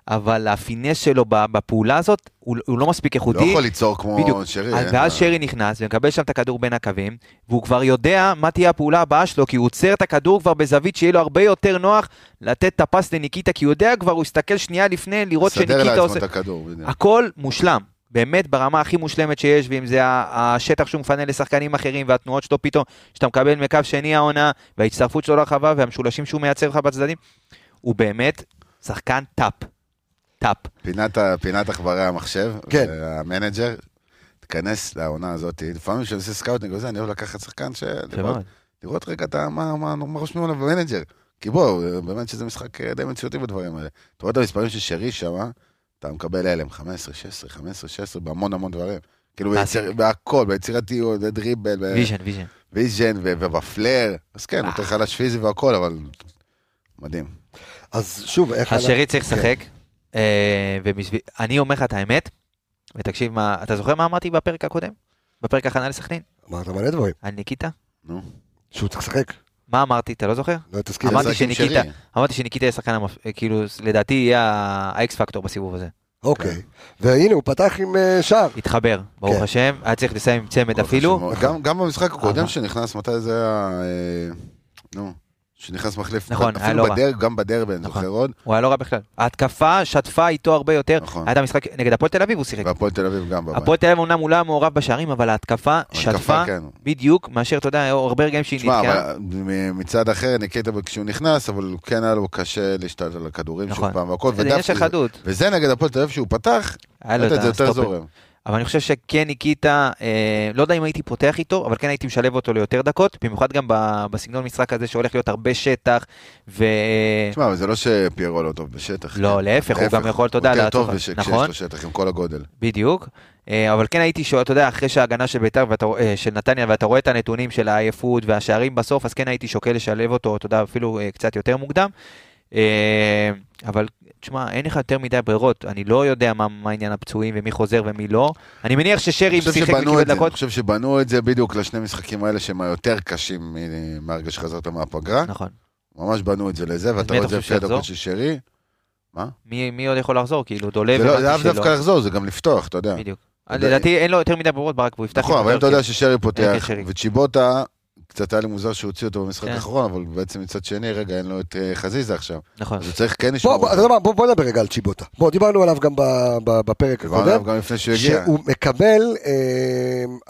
אבל הפינס שלו בפעולה הזאת, הוא, הוא לא מספיק לא איכותי. יכול ליצור כמו בדיוק. שרי. אז- אין ואז. שרי נכנס ומקבל שם את הכדור בין הקווים, והוא כבר יודע מה תהיה הפעולה הבאה שלו, כי הוא עוצר את הכדור כבר בזווית שיהיה לו הרבה יותר נוח לתת את ה pass לניקיטה, כי הוא יודע כבר, הוא יסתכל שנייה לפני לראות סדר שניקיטה לעצמו עושה... את הכדור, בדיוק. הכל מושלם. באמת ברמה הכי מושלמת שיש, ואם זה השטח שהוא מפנה לשחקנים אחרים, והתנועות שלו פתאום, שאתה מקבל מקו שני העונה, וההצטרפות שלו לרחבה, והמשולשים שהוא מייצר לך בצדדים, הוא באמת שחקן top. top. פינת פינת עכברי המחשב, כן. המנג'ר, תיכנס לעונה הזאת, לפעמים כשאני עושה scouting וזה, אני אוהב לקחת שחקן, ש- לראות- רגע את ה- מה מה- מה רושמים עליו במנג'ר. כי בוא, באמת שזה משחק אה, די מציאותי בדברים האלה. אתה רואה את המספרים של שרי שם, אתה מקבל הלם, 15, 16, 15, 16, בהמון המון דברים. כאילו. ביציר- בהכל, ביצירתיות, ב dribble, vision, vision. vision ו- וב flair. אז כן, אה. יותר חלש פיזי והכל, אבל מדהים. אז שוב, איך... אז אנחנו- שרי צריך כן. לשחק, אה, ובשביל- אני אומר לך את האמת, ותקשיב מה, אתה זוכר מה אמרתי בפרק הקודם? בפרק הכנה לסכנין? אמרת מלא דברים. על ניקיטה? נו. שהוא צריך לשחק. מה אמרתי? אתה לא זוכר? לא תזכיר. אמרתי שניקיטה. אמרתי שניקיטה יהיה שחקן, המפ- כאילו, לדעתי יהיה האקס פקטור בסיבוב הזה. אוקיי. והנה, הוא פתח עם אה, שער. התחבר, ברוך כן. השם, היה צריך לסיים עם צמד אפילו. גם, גם במשחק הקודם שנכנס, מתי זה היה... אה, נו, שנכנס מחליף. נכון, היה אפילו לא רע. בדר, גם בדרבי, אני נכון. זוכר עוד. הוא היה לא רע בכלל. ההתקפה שטפה איתו הרבה יותר. נכון. היה את המשחק נגד הפועל תל אביב הוא שיחק. והפועל תל אביב גם בבית. הפועל תל אביב אומנם הוא לא היה מעורב בשערים, אבל ההתקפה שטפה כן. בדיוק מאשר, אתה יודע, היו הרבה רגעים שהיא נתקעה. מצד אחר, ניקיטה כשהוא נכנס, אבל כן היה לו קשה להשתלט על הכדורים נכון. שוב פעם והכל. זה עניין של חדות. וזה נגד הפועל תל אביב שהוא פתח, היה לו את זה יותר. זורם. אבל אני חושב שכן ניקיטה, אה, לא יודע אם הייתי פותח איתו, אבל כן הייתי משלב אותו ליותר דקות, במיוחד גם ב- בסגנון משחק הזה שהולך להיות הרבה שטח, ו... תשמע, זה לא שפיירו לא טוב בשטח. לא, כן. להפך, הוא גם יכול, אתה יודע, הוא יותר לעצור- טוב בש- כשיש נכון. לו שטח עם כל הגודל. בדיוק. אה, אבל כן הייתי שואל, אתה יודע, אחרי שההגנה של בית"ר, ואתה אה, של נתניה, ואתה רואה את הנתונים של העייפות והשערים בסוף, אז כן הייתי שוקל לשלב אותו, אתה יודע, אפילו אה, קצת יותר מוקדם. אה, אבל תשמע, אין לך יותר מדי ברירות, אני לא יודע מה, מה עניין הפצועים ומי חוזר ומי לא. אני מניח ששרי שיחק וקיבל זה, אני דקות. חושב שבנו את זה בדיוק לשני משחקים האלה שהם היותר קשים מהרגע שחזרת מהפגרה. נכון. ממש בנו את זה לזה, ואתה רואה את זה לפי הדקות? של שרי. מי, מי עוד יכול לחזור? כאילו, דולב זה לא- לאו. דווקא לחזור, זה גם לפתוח, אתה יודע. בדיוק. לדעתי אין לו יותר מדי ברירות ברק, והוא יפתח... נכון, אבל אם אתה יודע הרכב. ששרי פותח, כן. וצ'יבוטה, קצת היה לי מוזר שהוא הוציא אותו במשחק כן. האחרון, אבל בעצם מצד שני, רגע, אין לו את אה, חזיזה עכשיו. נכון. אז הוא צריך כן בוא, לשמור. בוא, אותו. בוא, בוא נדבר רגע על צ'יבוטה. בוא, דיברנו עליו גם ב- ב- בפרק דיברנו עליו הקודם, גם לפני שהוא הגיע. שהוא מקבל, אה,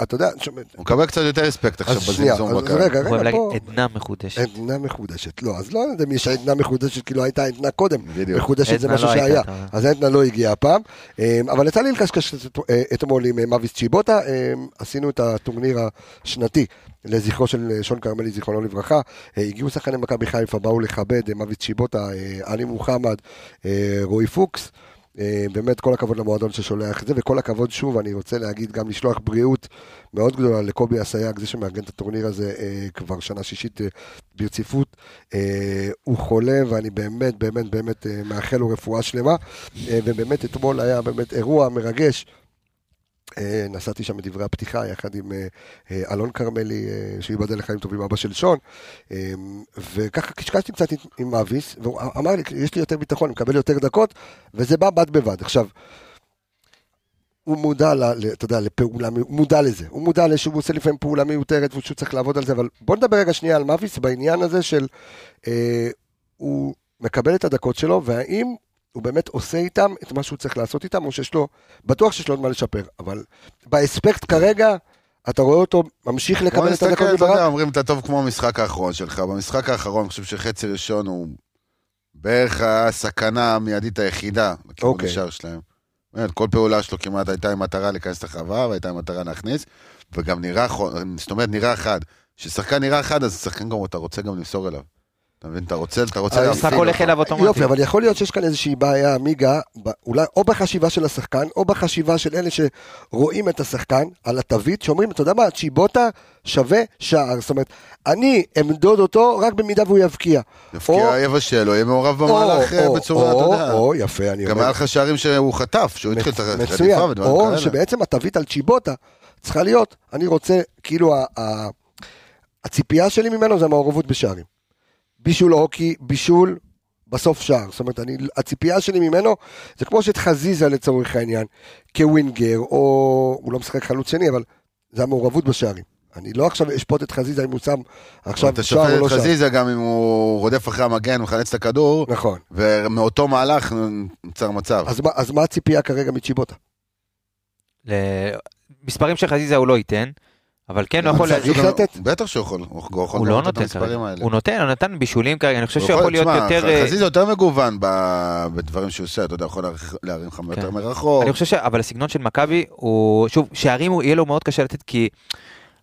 אתה יודע, הוא מקבל קצת יותר רספקט עכשיו בזמזום אז בקהל. רגע, הוא אוהב רגע, פה, עדנה מחודשת. עדנה מחודשת. לא, אז לא יודע אם יש עדנה מחודשת, כאילו הייתה עדנה קודם. בדיוק. מחודשת זה משהו לא שהיה. אז עדנה לא הגיעה הפעם. אה, אבל יצא לי לקשקש את- אתמול עם מאביס צ'יבוטה, אה, עשינו את הטורניר השנתי לזכרו של אה, שון כרמלי, זיכרונו לברכה. אה, הגיעו שחקני מכבי חיפה, באו לכבד, אה, צ'יבוטה, אה, עלי מוחמד, רועי פוקס. באמת כל הכבוד למועדון ששולח את זה, וכל הכבוד שוב, אני רוצה להגיד גם לשלוח בריאות מאוד גדולה לקובי אסייג, זה שמארגן את הטורניר הזה כבר שנה שישית ברציפות. הוא חולה, ואני באמת באמת באמת מאחל לו רפואה שלמה. ובאמת אתמול היה באמת אירוע מרגש. אה, נסעתי שם בדברי הפתיחה יחד עם אה, אה, אלון כרמלי, שייבדל לחיים טובים, אבא של שון, אה, וככה קשקשתי קצת עם- מאביס, והוא אמר לי, יש לי יותר ביטחון, אני מקבל יותר דקות, וזה בא בד בבד. עכשיו, הוא מודע, ל, אתה יודע, לפעולה, הוא מודע לזה, הוא מודע לזה שהוא עושה לפעמים פעולה מיותרת ושהוא צריך לעבוד על זה, אבל בוא נדבר רגע שנייה על מאביס בעניין הזה של, אה, הוא מקבל את הדקות שלו, והאם הוא באמת עושה איתם את מה שהוא צריך לעשות איתם, או שיש לו, בטוח שיש לו עוד מה לשפר, אבל באספקט כרגע, אתה רואה אותו ממשיך לקבל את הדקות אתה מברק? אומרים אתה טוב כמו המשחק האחרון שלך. במשחק האחרון, אני חושב שחצי ראשון הוא בערך הסכנה המיידית היחידה לכיוון אוקיי. השער שלהם. באמת, כל פעולה שלו כמעט הייתה עם מטרה להיכנס לחווה, והייתה עם מטרה להכניס, וגם נראה, זאת אומרת, נראה אחד. כששחקן נראה אחד, אז שחקן גם, אתה רוצה גם למסור אליו. אתה מבין? אתה רוצה, אתה רוצה להפעיל המשחק הולך. אליו אוטומטית. יופי, אבל יכול להיות שיש כאן איזושהי בעיה, מיגה, אולי או בחשיבה של השחקן, או בחשיבה של אלה שרואים את השחקן על התווית, שאומרים, אתה יודע מה, צ'יבוטה שווה שער. זאת אומרת, אני אמדוד אותו רק במידה והוא יבקיע. יבקיע, יבשל, או יהיה מעורב במהלך אה, או- בצורה, או- אתה יודע. או, יפה, אני גם אומר. היה לך שערים שהוא חטף, שהוא התחיל את החטיפה ודברים או כאלה. שבעצם התווית על צ'יבוטה צריכה להיות, אני רוצה, כאילו, ה- ה- הציפייה שלי ממנו זה המעורבות בשערים. בישול הוקי, בישול, בסוף שער. זאת אומרת, אני, הציפייה שלי ממנו, זה כמו שאת חזיזה לצורך העניין, כווינגר, או הוא לא משחק חלוץ שני, אבל זה המעורבות בשערים. אני לא עכשיו אשפוט את חזיזה אם הוא שם עכשיו אתה שער שופט או לא את שער. חזיזה גם אם הוא רודף אחרי המגן, מחלץ את הכדור, נכון. ומאותו מהלך נוצר מצב. אז מה, אז מה הציפייה כרגע מצ'יבוטה? ל- מספרים של חזיזה הוא לא ייתן, אבל כן הוא יכול... להזיז- לתת? בטח שהוא יכול, הוא לא לתת את נותן המספרים כרגע. האלה. הוא נותן, הוא נתן בישולים כרגע, אני חושב הוא שהוא יכול להיות יותר... אה, חזיזה יותר מגוון ב- בדברים שהוא עושה, אתה יודע, יכול להרים לך יותר כן. מרחוק. אני חושב ש... אבל הסגנון של מכבי הוא... שוב, שערים הוא- יהיה לו מאוד קשה לתת כי...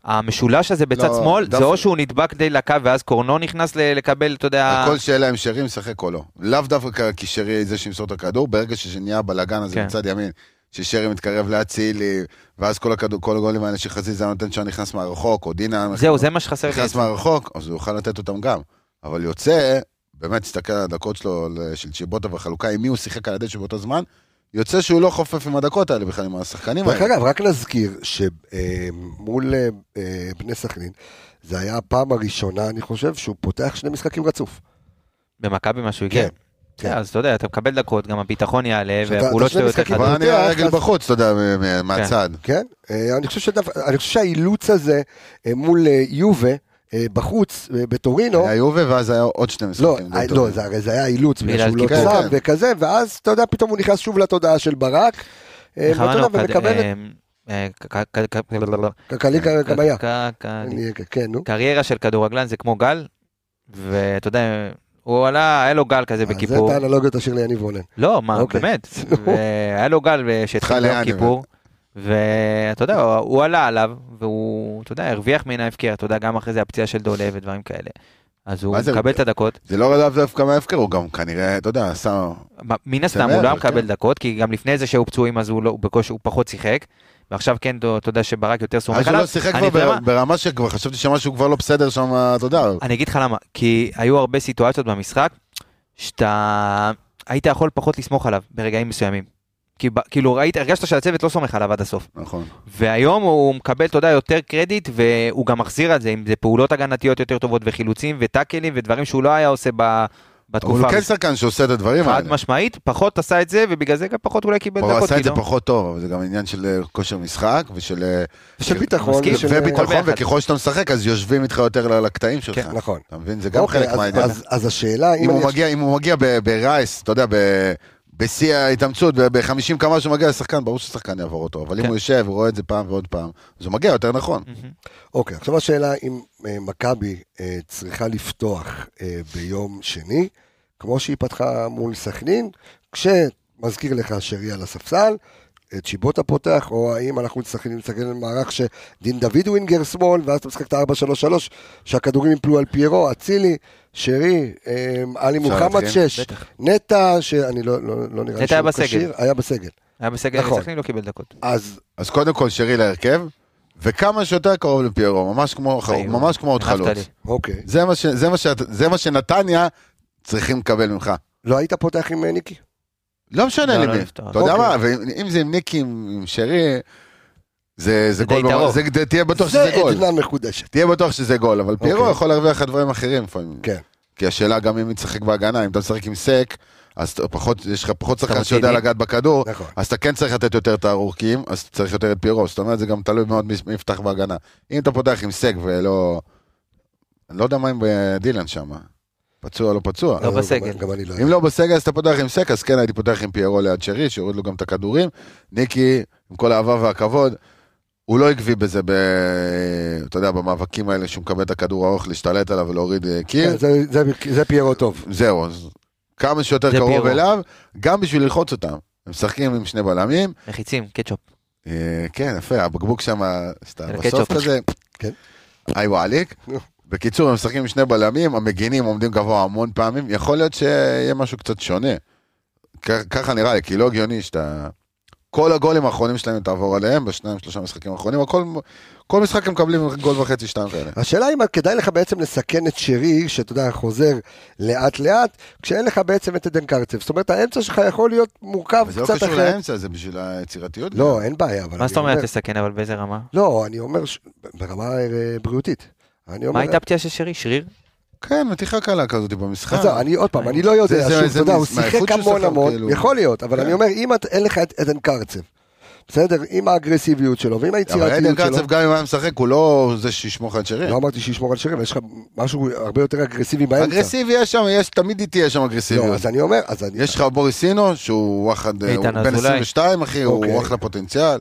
המשולש הזה בצד לא, שמאל, דווקא- זה או שהוא נדבק די לקו ואז קורנו נכנס ל- לקבל, אתה יודע... הכל שאלה אם שרי משחק או לא. לאו דווקא כי שרי זה שימסור את הכדור, ברגע שנהיה בלאגן הזה כן. מצד ימין, ששרי מתקרב להצילי, ואז כל הכדור, כל הגולים האלה שחזיזה נותן שם נכנס מהרחוק, או דינה זהו, זה מה שחסר לי. נכנס מהרחוק, אז הוא יוכל לתת אותם גם. אבל יוצא, באמת, תסתכל על הדקות שלו של צ'יבוטה והחלוקה, עם מי הוא שיחק על הדשא באותו זמן, יוצא שהוא לא חופף עם הדקות האלה בכלל, עם השחקנים דרך האלה. אגב, רק נזכיר שמול בני סכנין, זה היה הפעם הראשונה, אני חושב, שהוא פותח שני משחקים רצוף. במכבי משהו הגיע. כן, כן, כן. אז אתה יודע, אתה מקבל דקות, גם הביטחון יעלה, והפעולות שלו יותר חדות. אבל נראה פותח, רגל אז- בחוץ, אתה יודע, מ- מהצד. כן? אה, אני חושב, אני שהאילוץ הזה אה, מול אה, יובה בחוץ, בטורינו, היה יובה, ואז היה עוד שני משחקים. לא. לא, זה הרי זה היה אילוץ, בגלל שהוא לא. צם כן. וכזה, ואז אתה יודע, פתאום הוא נכנס שוב לתודעה של ברק, כלכלי אני- כן. קריירה של כדורגלן זה כמו גל, ואתה יודע, הוא עלה, היה לו גל כזה אז זה בכיפור. את האנלוגיה תשאיר ליניב רונן. לא, מה, אוקיי. באמת. [laughs] והיה לו גל שהתחיל ליאני, כיפור. ואתה יודע, הוא- עלה עליו, והוא, אתה יודע, הרוויח מן ההפקר, אתה יודע, גם אחרי זה הפציעה של דולה ודברים כאלה. אז הוא זה- מקבל את הדקות. זה לא לאו דווקא מההפקר, הוא גם כנראה, אתה יודע, עשה... מן הסתם, הוא לא היה מקבל כן. דקות, כי גם לפני זה שהיו פצועים, אז הוא לא- הוא בקושי, הוא פחות שיחק. ועכשיו כן, אתה יודע שברק יותר אז סומך הוא עליו. לא שיחק אני כבר יודע מה? בר- ברמה שכבר חשבתי שמשהו כבר לא בסדר שם, אתה יודע. אני אגיד לך למה, כי היו הרבה סיטואציות במשחק, שאתה היית יכול פחות לסמוך עליו ברגעים מסוימים. כי, כאילו ראית, הרגשת שהצוות לא סומך עליו עד הסוף. נכון. והיום הוא מקבל, אתה יודע, יותר קרדיט, והוא גם מחזיר על זה, אם זה פעולות הגנתיות יותר טובות, וחילוצים, וטאקלים, ודברים שהוא לא היה עושה ב, אבל בתקופה. הוא כן שחקן שעושה את הדברים חד האלה. משמעית, פחות עשה את זה, ובגלל זה גם פחות אולי קיבל הוא דקות. עשה את זה פחות טוב, אבל זה גם עניין של אה, כושר משחק ושל... אה, של ביטחון. ושל- וביטחון. וככל שאתה משחק אז יושבים איתך יותר ל- לקטעים שלך. כן, נכון. אתה מבין? זה גם אוקיי, חלק אז- מהעניין. אז- השאלה, אם הוא. מגיע, אם הוא מגיע ב- ברייס, אתה יודע, ב- בשיא ההתאמצות, ב-50 כמה שהוא מגיע לשחקן, ברור ששחקן יעבור אותו, אבל אם כן. הוא יושב, הוא רואה את זה פעם ועוד פעם, אז הוא מגיע יותר נכון. אוקיי, עכשיו השאלה אם אה, מכבי אה, צריכה לפתוח אה, ביום שני, כמו שהיא פתחה מול סכנין, כשמזכיר לך שרי על הספסל, אה, צ'יבוטה פותח, או האם אנחנו צריכים להסתכל על מערך שדין דוד ווינגר שמאל, ואז אתה משחק את ה-4-3-3, שהכדורים יפלו על פיירו, אצילי, שרי, אה, עלי מוחמד להתחיל? 6, בטח. נטע, שאני לא, לא, לא נראה נטע שהוא בסגל. כשיר, היה בסגל. היה בסגל, נכון. סכנין לא קיבל דקות. אז אז קודם כל שרי להרכב, וכמה שיותר קרוב לפיירו, ממש כמו, ממש כמו עוד חלוץ. אוקיי. זה מה, ש, זה, מה שאת, זה מה שנתניה צריכים לקבל ממך. לא היית פותח עם אה, ניקי? לא משנה לא, לי לא. אתה יודע אוקיי. מה, ואם זה עם ניקי, עם עם שרי, זה, זה גול, טהור. זה, זה, תהיה בטוח שזה זה גול. עדנה מחודשת. תהיה בטוח שזה גול, אבל פיירו אוקיי. יכול להרוויח לך דברים אחרים לפעמים. כן. כי השאלה גם אם תשחק בהגנה, אם אתה משחק עם סק, אז פחות, יש לך פחות שחקן שיודע. לגעת בכדור, נכון. אז אתה כן צריך לתת יותר את הארוכים, אז אתה צריך יותר את פיירו, זאת אומרת זה גם תלוי מאוד מי יפתח בהגנה. אם אתה פותח עם סק ולא... אני לא יודע מה עם דילן שם, פצוע לא פצוע. לא בסגל. גם- גם אני לא אם לא בסגל אז אתה פותח עם סק, אז כן הייתי פותח עם פיירו ליד שרי, שיוריד לו גם את הכדורים. ניקי, עם כל האהבה והכבוד, הוא לא עקבי בזה, ב... אתה יודע, במאבקים האלה שהוא מקבל את הכדור הארוך, להשתלט עליו ולהוריד אה, קיר. כן, זה- זה- זה פיירו טוב. זהו, אז כמה שיותר זה קרוב פיירו. אליו, גם בשביל ללחוץ אותם. הם משחקים עם שני בלמים, מחיצים, קטשופ. אה, כן, יפה, הבקבוק שם, שאתה של בסוף קטשופ. כזה, כן. היי וואליק. נו. בקיצור, הם משחקים עם שני בלמים, המגינים עומדים גבוה המון פעמים, יכול להיות שיהיה משהו קצת שונה. כ- ככה נראה לי, כי לא הגיוני שאתה... כל הגולים האחרונים שלהם תעבור עליהם, בשניים, שלושה משחקים האחרונים, הכל, כל משחק הם מקבלים גול וחצי, שתיים כאלה. השאלה אם כדאי לך בעצם לסכן את שרי, שאתה יודע, חוזר לאט לאט, כשאין לך בעצם את עדן קרצב. זאת אומרת, האמצע שלך יכול להיות מורכב וזה לא קצת קשור אחרת. לאמצע, זה בשביל היצירתיות. לא, אין בעיה, אבל מה זאת אומרת אומר- לסכן, אבל באיזה רמה? לא, אני אומר, ש- ברמה אה, בריאותית. מה הייתה הפציעה של שרי? שריר? כן, מתיחה קלה כזאת במשחק. אז אני עוד פעם, אני לא יודע, שוב, אתה יודע, הוא שיחק המון המון, כאילו. יכול להיות, אבל כן. אני אומר, אם אין לך את עדן קרצב, בסדר, עם האגרסיביות שלו ועם אבל עדן היצירתיות שלו, קרצב גם אם היה משחק, הוא לא זה שישמור לך את שרי. לא אמרתי שישמור על שרי, אבל יש לך משהו הרבה יותר אגרסיבי באמצע. אגרסיבי יש שם, יש, תמיד איתי יש שם לא, אגרסיביות. אז אני אומר, אז אני... יש לך בוריסינו, שהוא וואחד, הוא בן אזולאי. 22 אחי, הוא אוקיי. אחלה פוטנציאל.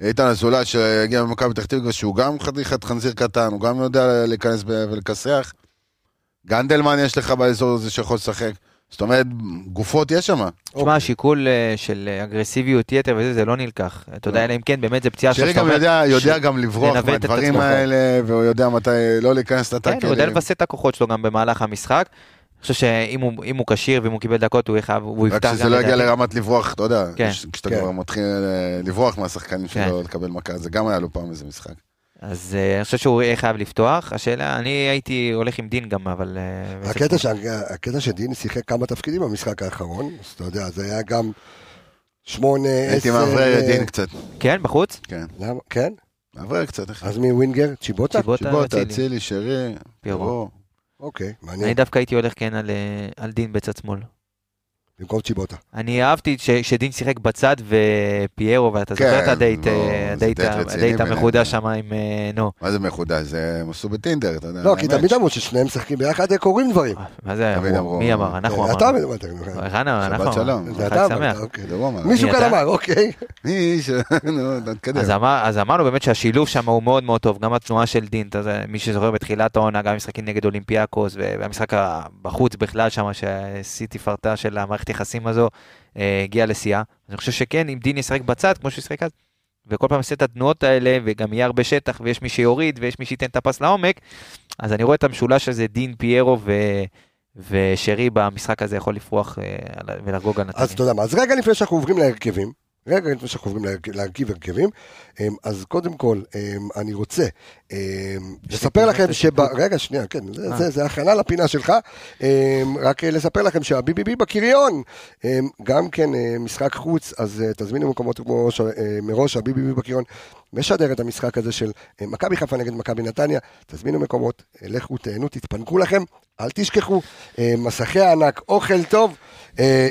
איתן אזולאי שהגיע ממכבי פתח תקווה, שהוא גם חתיכת חנזיר קטן, הוא גם יודע להיכנס ולכסח. גנדלמן יש לך באזור הזה שיכול לשחק. זאת אומרת, גופות יש שם. תשמע, השיקול אה, של אה, אגרסיביות יתר וזה, זה לא נלקח. אתה יודע, אלא אם כן, באמת זה פציעה שרי שאתה גם אומר- יודע, יודע ש- גם לברוח מהדברים. האלה, והוא יודע מתי לא להיכנס כן, לטאקלים. הוא יודע לווסת את הכוחות שלו גם במהלך המשחק. אני חושב שאם הוא- כשיר ואם הוא קיבל דקות, הוא הוא רק יפתח גם שזה לא יגיע. לרמת לברוח, אתה יודע, כן. כש- כשאתה כן. כבר מתחיל אה, לברוח מהשחקנים כן. שלו, לקבל מכה, זה גם היה לו פעם איזה משחק. אז אה, אני חושב שהוא יהיה חייב לפתוח. השאלה, אני הייתי הולך עם דין גם, אבל... אה, הקטע, שה- הקטע שדין שיחק כמה תפקידים במשחק האחרון, אז אתה יודע, זה היה גם שמונה, עשר... הייתי מאוורר את אה, דין קצת, כן, בחוץ? כן. למה? כן? מאוורר קצת, אחי. אז מי winger? צ'יבוטה? צ'יבוטה, שיבוטה, אצילי. שרי, פירו. אוקיי, אני מעניין. דווקא הייתי הולך כן על, על דין בצד שמאל. במקום צ'יבוטה. אני אהבתי ש- שדין שיחק בצד ופיירו, ואתה זוכר כן, את הדייט, לא, אה, זה הדייט דייט ה- רציני הדייט ביניהם. המחודש שם עם אה, נו. מה זה מחודש? זה הם עשו בטינדר, אתה יודע. לא, כי. תמיד אמרו ששניהם משחקים ביחד, קורים דברים. מה זה אמרו? מי אמר? אנחנו אה, אתה אמרנו. אמרת, נו, רנה, אנחנו שבת שלום. אמרנו. חג אתה אמרת, שמח. אוקיי. מישהו מי כאן אתה? אמר, אוקיי. מי ש... [laughs] נו, תתקדם. אז, אמר, אז אמרנו באמת שהשילוב שם הוא מאוד מאוד טוב, גם התנועה של דין, אתה מי שזוכר בתחילת העונה, גם משחקים נגד אולימפיאקוס, והמשחק בחוץ בכלל שם, שהשיא תפארתה של המערכת יחסים הזו, אה, הגיע לשיאה. אני חושב שכן, אם דין ישחק בצד, כמו שהוא ישחק אז, וכל פעם יעשה את התנועות האלה, וגם יהיה הרבה שטח, ויש מי שיוריד, ויש מי שייתן את הפס לעומק, אז אני רואה את המשולש הזה, דין, פיירו ו... ושרי במשחק הזה יכול לפרוח אה, ולחגוג על נתניה. אז אתה יודע מה, אז רגע לפני שאנחנו עוברים להרכבים, רגע לפני שאנחנו עוברים להרכ- להרכיב הרכבים, אמ, אז קודם כל, אמ, אני רוצה אמ, לספר לכם שב... רגע, שנייה, כן, זה- אה. הכנה לפינה שלך. רק אה, לספר לכם שהביביבי בקריון, גם כן אה, משחק חוץ, אז תזמינו מקומות כמו מראש, הביביבי בקריון משדר את המשחק הזה של אה, מכבי חיפה נגד מכבי נתניה, תזמינו מקומות, אה, לכו, תהנו, תתפנקו לכם, אל תשכחו, אה, מסכי הענק, אוכל טוב,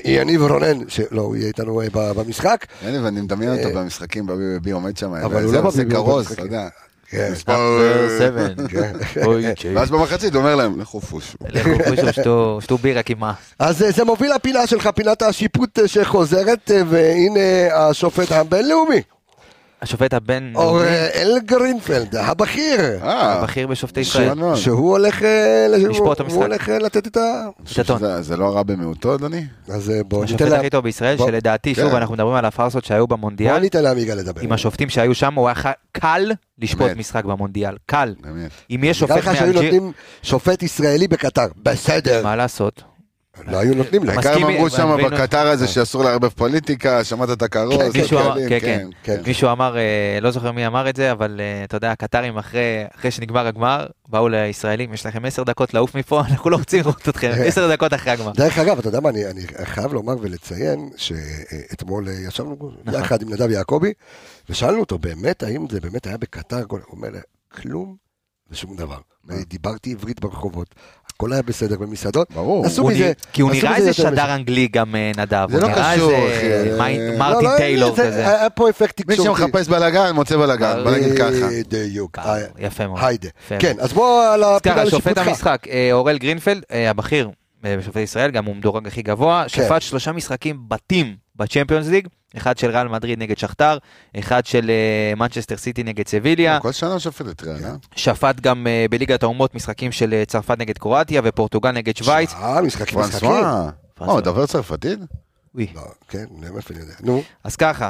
יניב רונן, שלא, הוא יהיה איתנו ב- במשחק. אין, ואני מדמיין אותו במשחקים בבי עומד שם, אבל הוא לא בביבי, הוא כרוז, אתה במשחקים. יודע. כן. [laughs] כן. [laughs] ואז במחצית הוא אומר להם, לכו פושו. לכו פושו, שתו- בירה כמעה. אז זה מוביל לפינה שלך, פינת השיפוט שחוזרת, והנה השופט הבינלאומי, השופט הבן אוראל גרינפלד, הבכיר, אה, הבכיר בשופטי ישראל. שהוא הולך אה, לש- לשפוט את הוא המשחק. הולך אה, לתת את ה... זה לא הרע במיעוטו, אדוני? אז אה, בואו השופט ניתן לה- הכי טוב בישראל, שלדעתי, שוב, כן. אנחנו מדברים על הפארסות שהיו בואו במונדיאל, ניתן לעמיגה לדבר. עם השופטים שהיו שם, הוא היה קל לשפוט. משחק במונדיאל. קל. אם יש נראה שופט לך שהיו מאלג'יר, נותנים שופט ישראלי בקטר, בסדר, מה לעשות? לא היו נותנים העיקר הם אמרו שם והבינו- בקטר הזה שאסור לערבב פוליטיקה, שמעת את הכרוז, כן, כן, מישהו אמר- שחקנים, כן, כן. כן. מישהו אמר, אה, לא זוכר מי אמר את זה, אבל אה, אתה יודע, הקטרים אחרי שנגמר הגמר, באו לישראלים, יש לכם עשר דקות לעוף מפה, [laughs] אנחנו לא רוצים לראות אתכם, [laughs] עשר דקות אחרי הגמר. דרך אגב, אתה יודע מה, אני, חייב לומר ולציין שאתמול אה, ישבנו נכון. יחד עם נדב יעקבי, ושאלנו אותו באמת, האם זה באמת היה בקטר, הוא אומר, כלום ושום דבר. דיברתי עברית ברחובות, הכל היה בסדר במסעדות, ברור. עשו הוא מזה, כי הוא נראה איזה שדר. אנגלי גם אה, נדב, זה הוא לא נראה קשור, איזה אחי. מי- לא, מרטין לא, טיילור כזה. היה פה אפקט מי תקשורתי. שמחפש בלאגן, מוצא בלאגן, בוא נגיד ככה. בדיוק. אה, יפה מאוד. היידה. כן. אז בוא על הפינה ככה, שופט לשיפוטך. המשחק, אה, אוראל גרינפלד, אה, הבכיר אה, בשופטי ישראל, גם הוא מדורג הכי גבוה, כן. שפט שלושה משחקים בתים בצ'מפיונס ליג, אחד של ריאל מדריד נגד שכתר, אחד של אה, מנצ'סטר סיטי נגד סביליה, כל שנה שופט את ריאל, אה? שפט גם אה, בליגת האומות משחקים של אה, צרפת נגד קרואטיה ופורטוגל נגד שווייץ. אה, משחקים, משחקים. הוא מדבר צרפתית? וואי. לא, כן, מאיפה אני יודע. נו, אז ככה,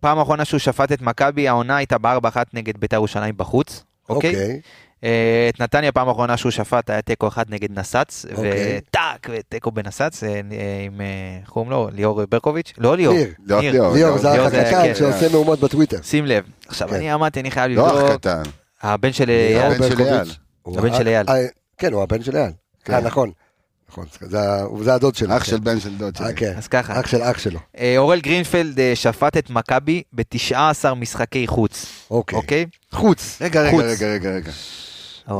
פעם האחרונה שהוא שפט את מכבי, העונה הייתה ב-4-1 נגד בית"ר ירושלים בחוץ, אוקיי? אה, את נתניה פעם האחרונה שהוא שפט היה תיקו אחד נגד נסץ, אוקיי. וטאק, ותיקו בנסץ, אה, אה, עם, איך קוראים לו? ליאור ברקוביץ'? לא ליאור, ניר. ליאור, זה האח זה- הקטן כן. שעושה מהומות בטוויטר. שים לב. עכשיו, כן. אני אמרתי, אני חייב לא אח לבדוק, קטן. הבן של ליאור אייל, הבן של. אייל. הבן של אייל. כן, הוא הבן של אייל. כן. נכון. נכון, זה הדוד שלו. אח כן. של בן של דוד אה, שלי. כן. אז ככה. אח של אח שלו. אה, אורל גרינפלד אה, שפט את מכבי ב-19 משחקי חוץ, אוקיי. אוקיי? חוץ. רגע, רגע, חוץ. רגע, רגע,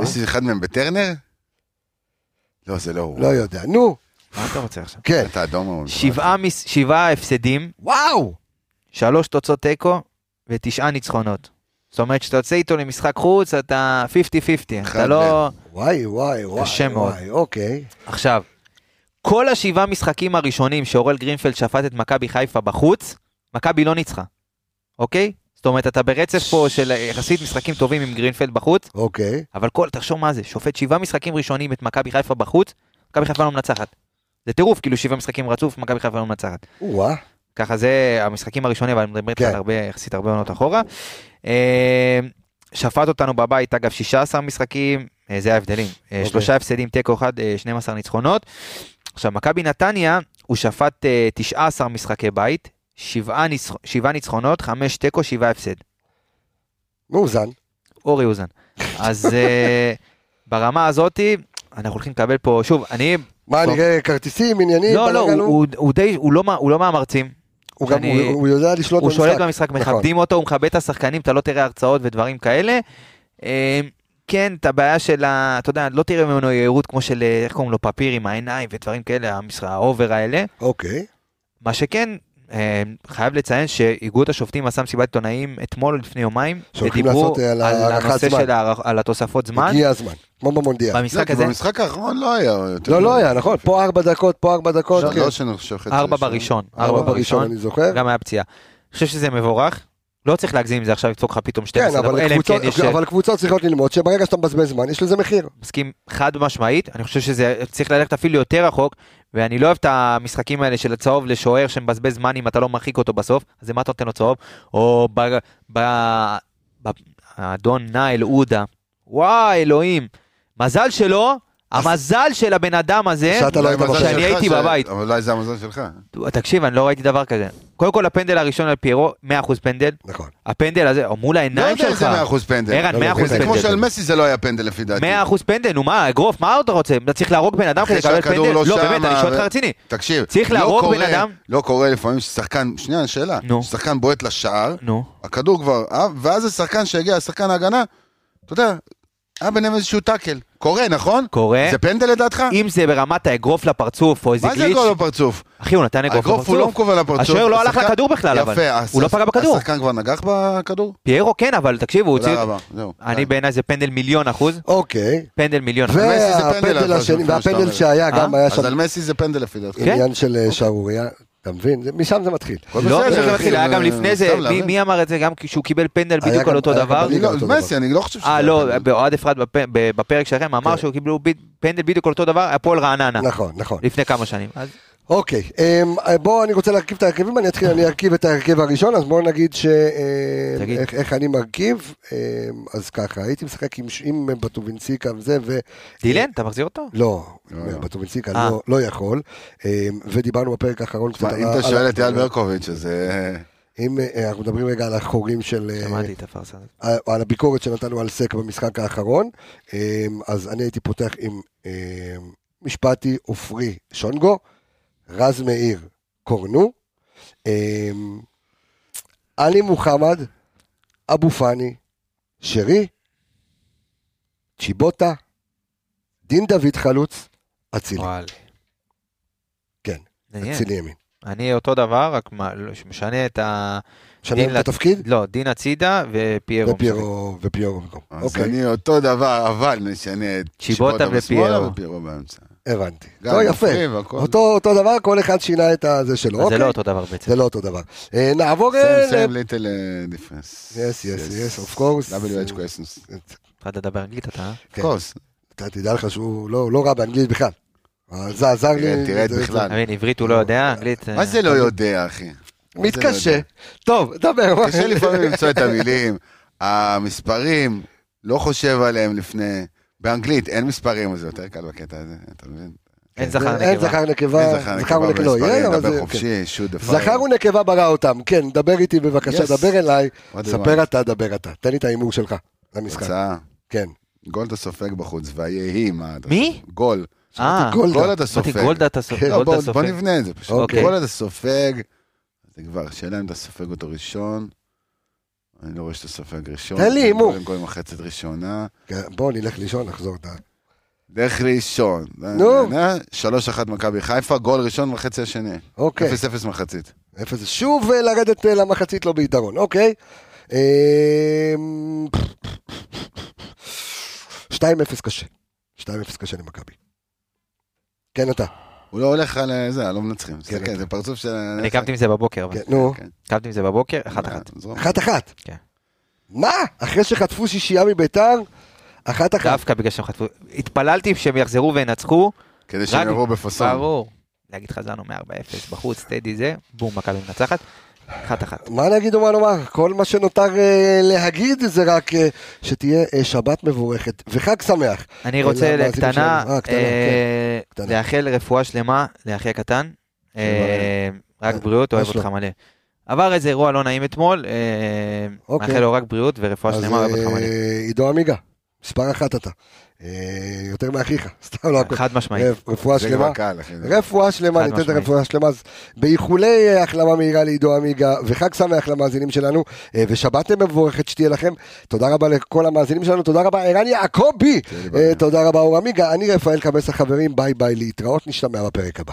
יש אחד מהם בטרנר? לא, זה לא הוא. לא יודע. נו, מה אתה רוצה עכשיו? כן. אתה אדום מס- שבעה הפסדים, וואו! שלוש תוצאות תיקו ותשעה ניצחונות. זאת אומרת שאתה יוצא איתו למשחק חוץ, אתה 50-50, אחד אתה לא... וואי, וואי, וואי. קשה מאוד. וואי, אוקיי. עכשיו, כל השבעה משחקים הראשונים שאורל גרינפלד שפט את מכבי חיפה בחוץ, מכבי לא ניצחה, אוקיי? זאת אומרת, אתה ברצף פה של יחסית משחקים טובים עם גרינפלד בחוץ, אוקיי. אבל כל, תחשוב מה זה, שופט שבעה משחקים ראשונים את מכבי חיפה בחוץ, מכבי חיפה לא מנצחת. זה טירוף, כאילו שבעה משחקים רצוף, מכבי חיפה לא מנצחת. ככה זה המשחקים הראשונים, אבל אני מדבר איתך כן. על הרבה, יחסית הרבה עונות אחורה. אה, שפט אותנו בבית, אגב, 16 משחקים, אה, זה ההבדלים. אה, אוקיי. שלושה הפסדים, תיקו אחד, אה, 12 ניצחונות. עכשיו, מכבי נתניה, הוא שפט אה, 19 משחקי בית, שבעה ניצח- שבעה ניצחונות, חמש תיקו, שבעה הפסד. מאוזן. אורי אוזן. אז [laughs] ברמה הזאתי, אנחנו הולכים לקבל פה, שוב, אני... מה, טוב. נראה כרטיסים, עניינים? לא, לא? הוא- הוא- הוא די, הוא לא הוא לא מהמרצים. הוא גם, הוא- הוא יודע לשלוט הוא במשחק. שולט במשחק, נכון. מכבדים אותו, הוא מכבד את השחקנים, אתה לא תראה הרצאות ודברים כאלה. אה, כן, את הבעיה של ה... אתה יודע, לא תראה ממנו יהירות כמו של, אה, איך קוראים לו, פפיר עם העיניים ודברים כאלה, המשחק, ה over האלה. אוקיי. מה שכן, חייב לציין שאיגוד השופטים עשה מסיבת עיתונאים אתמול או לפני יומיים, ודיברו אה, על על הנושא זמן. של על התוספות זמן. הגיע הזמן. כמו במונדיאל. במשחק זה, הזה, במשחק האחרון לא היה יותר... לא, לא היה, נכון. פה ארבע דקות, פה ארבע דקות. לא, כן. לא. ארבע ראשון. בראשון, ארבע בראשון, אני זוכר. גם היה פציעה. אני חושב שזה מבורך, לא צריך להגזים עם זה עכשיו, לדפוק לך פתאום כן, 12 דקות, אבל אלא אם כן יש... אבל קבוצות צריכות ללמוד שברגע שאתה מבזבז זמן, יש לזה מחיר. מסכים חד משמעית, אני חושב שזה צריך ללכת אפילו יותר רחוק, ואני לא אוהב את המשחקים האלה של הצהוב לשוער שמבזבז זמן אם אתה לא מרחיק אותו בסוף, אז למה אתה נותן לו צהוב? או ב... ב... ב... האדון נאיל עודה, וואי אלוהים, מזל שלו, המזל של הבן אדם הזה, שאתה לא היית. שאני שלך הייתי בבית. אבל אולי זה המזל שלך. תקשיב, אני לא ראיתי דבר כזה. קודם כל הפנדל הראשון על פיירו, 100% פנדל, נכון. הפנדל הזה, או מול לא העיניים יודע שלך, איזה 100% פנדל. ערן, לא, לא, 100% זה זה כמו פנדל. שעל מסי זה לא היה פנדל לפי דעתי. 100% פנדל, נו מה, אגרוף, מה אתה רוצה? אתה צריך להרוג בן אדם כדי לקבל פנדל? לא לא, באמת, אני שואל אותך רציני. תקשיב, צריך לא להרוג בן אדם? לא קורה לפעמים ששחקן, שנייה, שאלה. נו. ששחקן בועט לשער, נו. הכדור כבר, אה, ואז השחקן שהגיע, שחקן ההגנה, אתה יודע, היה ביניהם איזשהו טאקל. קורה, נכון? קורה. זה פנדל לדעתך? אם זה ברמת האגרוף לפרצוף או איזה מה זה גליץ', גול בפרצוף? אחי הוא נתן אגרוף האגרוף הוא לא לפרצוף. מכוון לפרצוף. השוער לא הלך לכדור בכלל, אבל. יפה, הוא לא פגע בכדור. השחקן כבר נגח בכדור? פיירו כן, אבל תקשיב, הוא תודה הוציא... רבה, זהו. אני בעיניי זה פנדל מיליון אחוז. אוקיי. פנדל מיליון אחוז. והפנדל. שהיה גם אה? היה אז שם על מסי זה פנדל לפי דעתך. כן. עניין של אה, שערורייה. אתה מבין? משם זה מתחיל. לא, זה מתחיל, היה גם לפני זה, מי- אמר את זה? גם כשהוא קיבל פנדל בדיוק על אותו דבר. בליגה לא. מסי, אני לא חושב שזה... אה, לא. באוהד אפרת בפרק שלכם אמר כן. שהוא קיבלו פנדל בדיוק על אותו דבר, הפועל רעננה. נכון, נכון. לפני כמה שנים. אוקיי, אמ, בואו אני רוצה להרכיב את ההרכבים, אני אתחיל, אני ארכיב את ההרכב הראשון, אז בואו נגיד ש... אמ, תגיד. איך, איך אני מרכיב, אמ, אז ככה, הייתי משחק עם, עם בטובינסיקה וזה, ו... דילן, אתה מחזיר אותו? לא, לא. בטובינסיקה אה. לא, לא יכול, אמ, ודיברנו בפרק האחרון קצת תשמע, אם על- אתה שואל על- את אייל ברקוביץ', אז... אה, אם אה, אנחנו מדברים רגע על החורים של... אה, שמעתי את הפרסה הזאת. על על הביקורת שנתנו על סק במשחק האחרון, אז אני הייתי פותח עם משפטי עופרי שונגו, רז מאיר קורנו, אמ, עלי מוחמד, אבו פאני, שרי, צ'יבוטה, דין דוד חלוץ, אצילי. כן. אצילי ימין. אני אותו דבר, רק מה- לא, משנה את ה... שנה דין את התפקיד? לא, דין הצידה ופיירו. ופיירו, ופיירו במקום. אז אוקיי, אני אותו דבר, אבל נשנה את צ'יבוטה ופיירו. ופיירו באמצע. הבנתי. לא, יפה. אותו אותו דבר, כל אחד שינה את הזה שלו. אז זה אוקיי. לא אותו דבר בעצם. זה לא אותו דבר. אה, נעבור... סיים אה, ליטל דיפרנס. Yes, yes, yes, of course. WH questions. התחלת לדבר אנגלית אתה, אה? כן. קורס. אתה תדע לך שהוא לא לא רע באנגלית בכלל. אה, זה עזר לי. תראה, את זה- בכלל. אתה עברית הוא לא יודע, אנגלית... מה זה לא יודע, אחי? לא מתקשה. טוב, דבר. קשה לפעמים למצוא את המילים. המספרים, לא חושב עליהם לפני... באנגלית אין מספרים, זה יותר קל בקטע הזה, אתה מבין? אין זכר אין נקבה. זכר נקבה. אין זכר זכר נקבה ונקבה לא יהיה, במספרים, אבל זה... דבר כן. חופשי, שוט דפאר. זכר ונקבה ברא אותם, כן, דבר איתי בבקשה. דבר אליי, ספר? אתה, דבר אתה, תן לי את ההימור שלך למשחק, תוצאה, כן. גול אתה סופג בחוץ, ויהי מה אתה מי? גול. אה, גולדה. גול אתה סופג. גולדה אתה סופג. כן. לא, בוא. נבנה את זה פשוט. אוקיי. גול אתה סופג, זה כבר, השאלה אם אתה סופג אותו ראשון. אני לא רואה שאתה סופג ראשון. תן לי הימור. קודם כל מחצת ראשונה. כן, בוא נלך לישון, נחזור. דרך ראשון. נו. שלוש אחת מכבי חיפה, גול ראשון בחצי השני. אוקיי, אפס אפס מחצית. אפס, שוב אה, לרדת אה, למחצית לא ביתרון, אוקיי. אמ, 2-0 קשה, 2-0 קשה למכבי. כן אתה, הוא לא הולך על אה, זה, לא מנצחים. כן, כן, זה פרצוף של... אני קמתי עם זה בבוקר. כן, נו, כן. קמתי עם זה בבוקר, אחת אחת. זרום. אחת אחת. כן. מה? אחרי שחטפו שישייה מביתר? אחת אחת. דווקא בגלל שהם חטפו. התפללתי שהם יחזרו וינצחו. כדי שהם יראו בפאסון. ברור. להגיד חזרנו מ-4-0 בחוץ, טדי זה, בום, מכבי מנצחת. אחת אחת. מה נגיד ומה נאמר? כל מה שנותר אה, להגיד זה רק אה, שתהיה אה, שבת מבורכת וחג שמח. אני רוצה לקטנה. אה, אה, קטנה. לאחל רפואה שלמה לאחי הקטן. אה, רק אה, בריאות, אוהב? אותך מלא. עבר איזה אירוע לא נעים אתמול, אה, אוקיי. מאחל לו רק בריאות ורפואה שלמה, אוהב אותך מלא. עידו עמיגה, מספר אחת אתה. אה, יותר מאחיך, [laughs] סתם לא הכל. חד משמעית. אה, רפואה שלמה. רפואה שלמה, ניתן את. הרפואה שלמה. אז באיחולי אה, החלמה מהירה לעידו עמיגה, וחג שמח למאזינים שלנו, אה, ושבת מבורכת שתהיה לכם. תודה רבה לכל המאזינים שלנו, תודה רבה ערן יעקבי. תודה רבה אור עמיגה, אני רפאל קבס החברים, ביי ביי, להתראות, נשתמע בפרק הבא.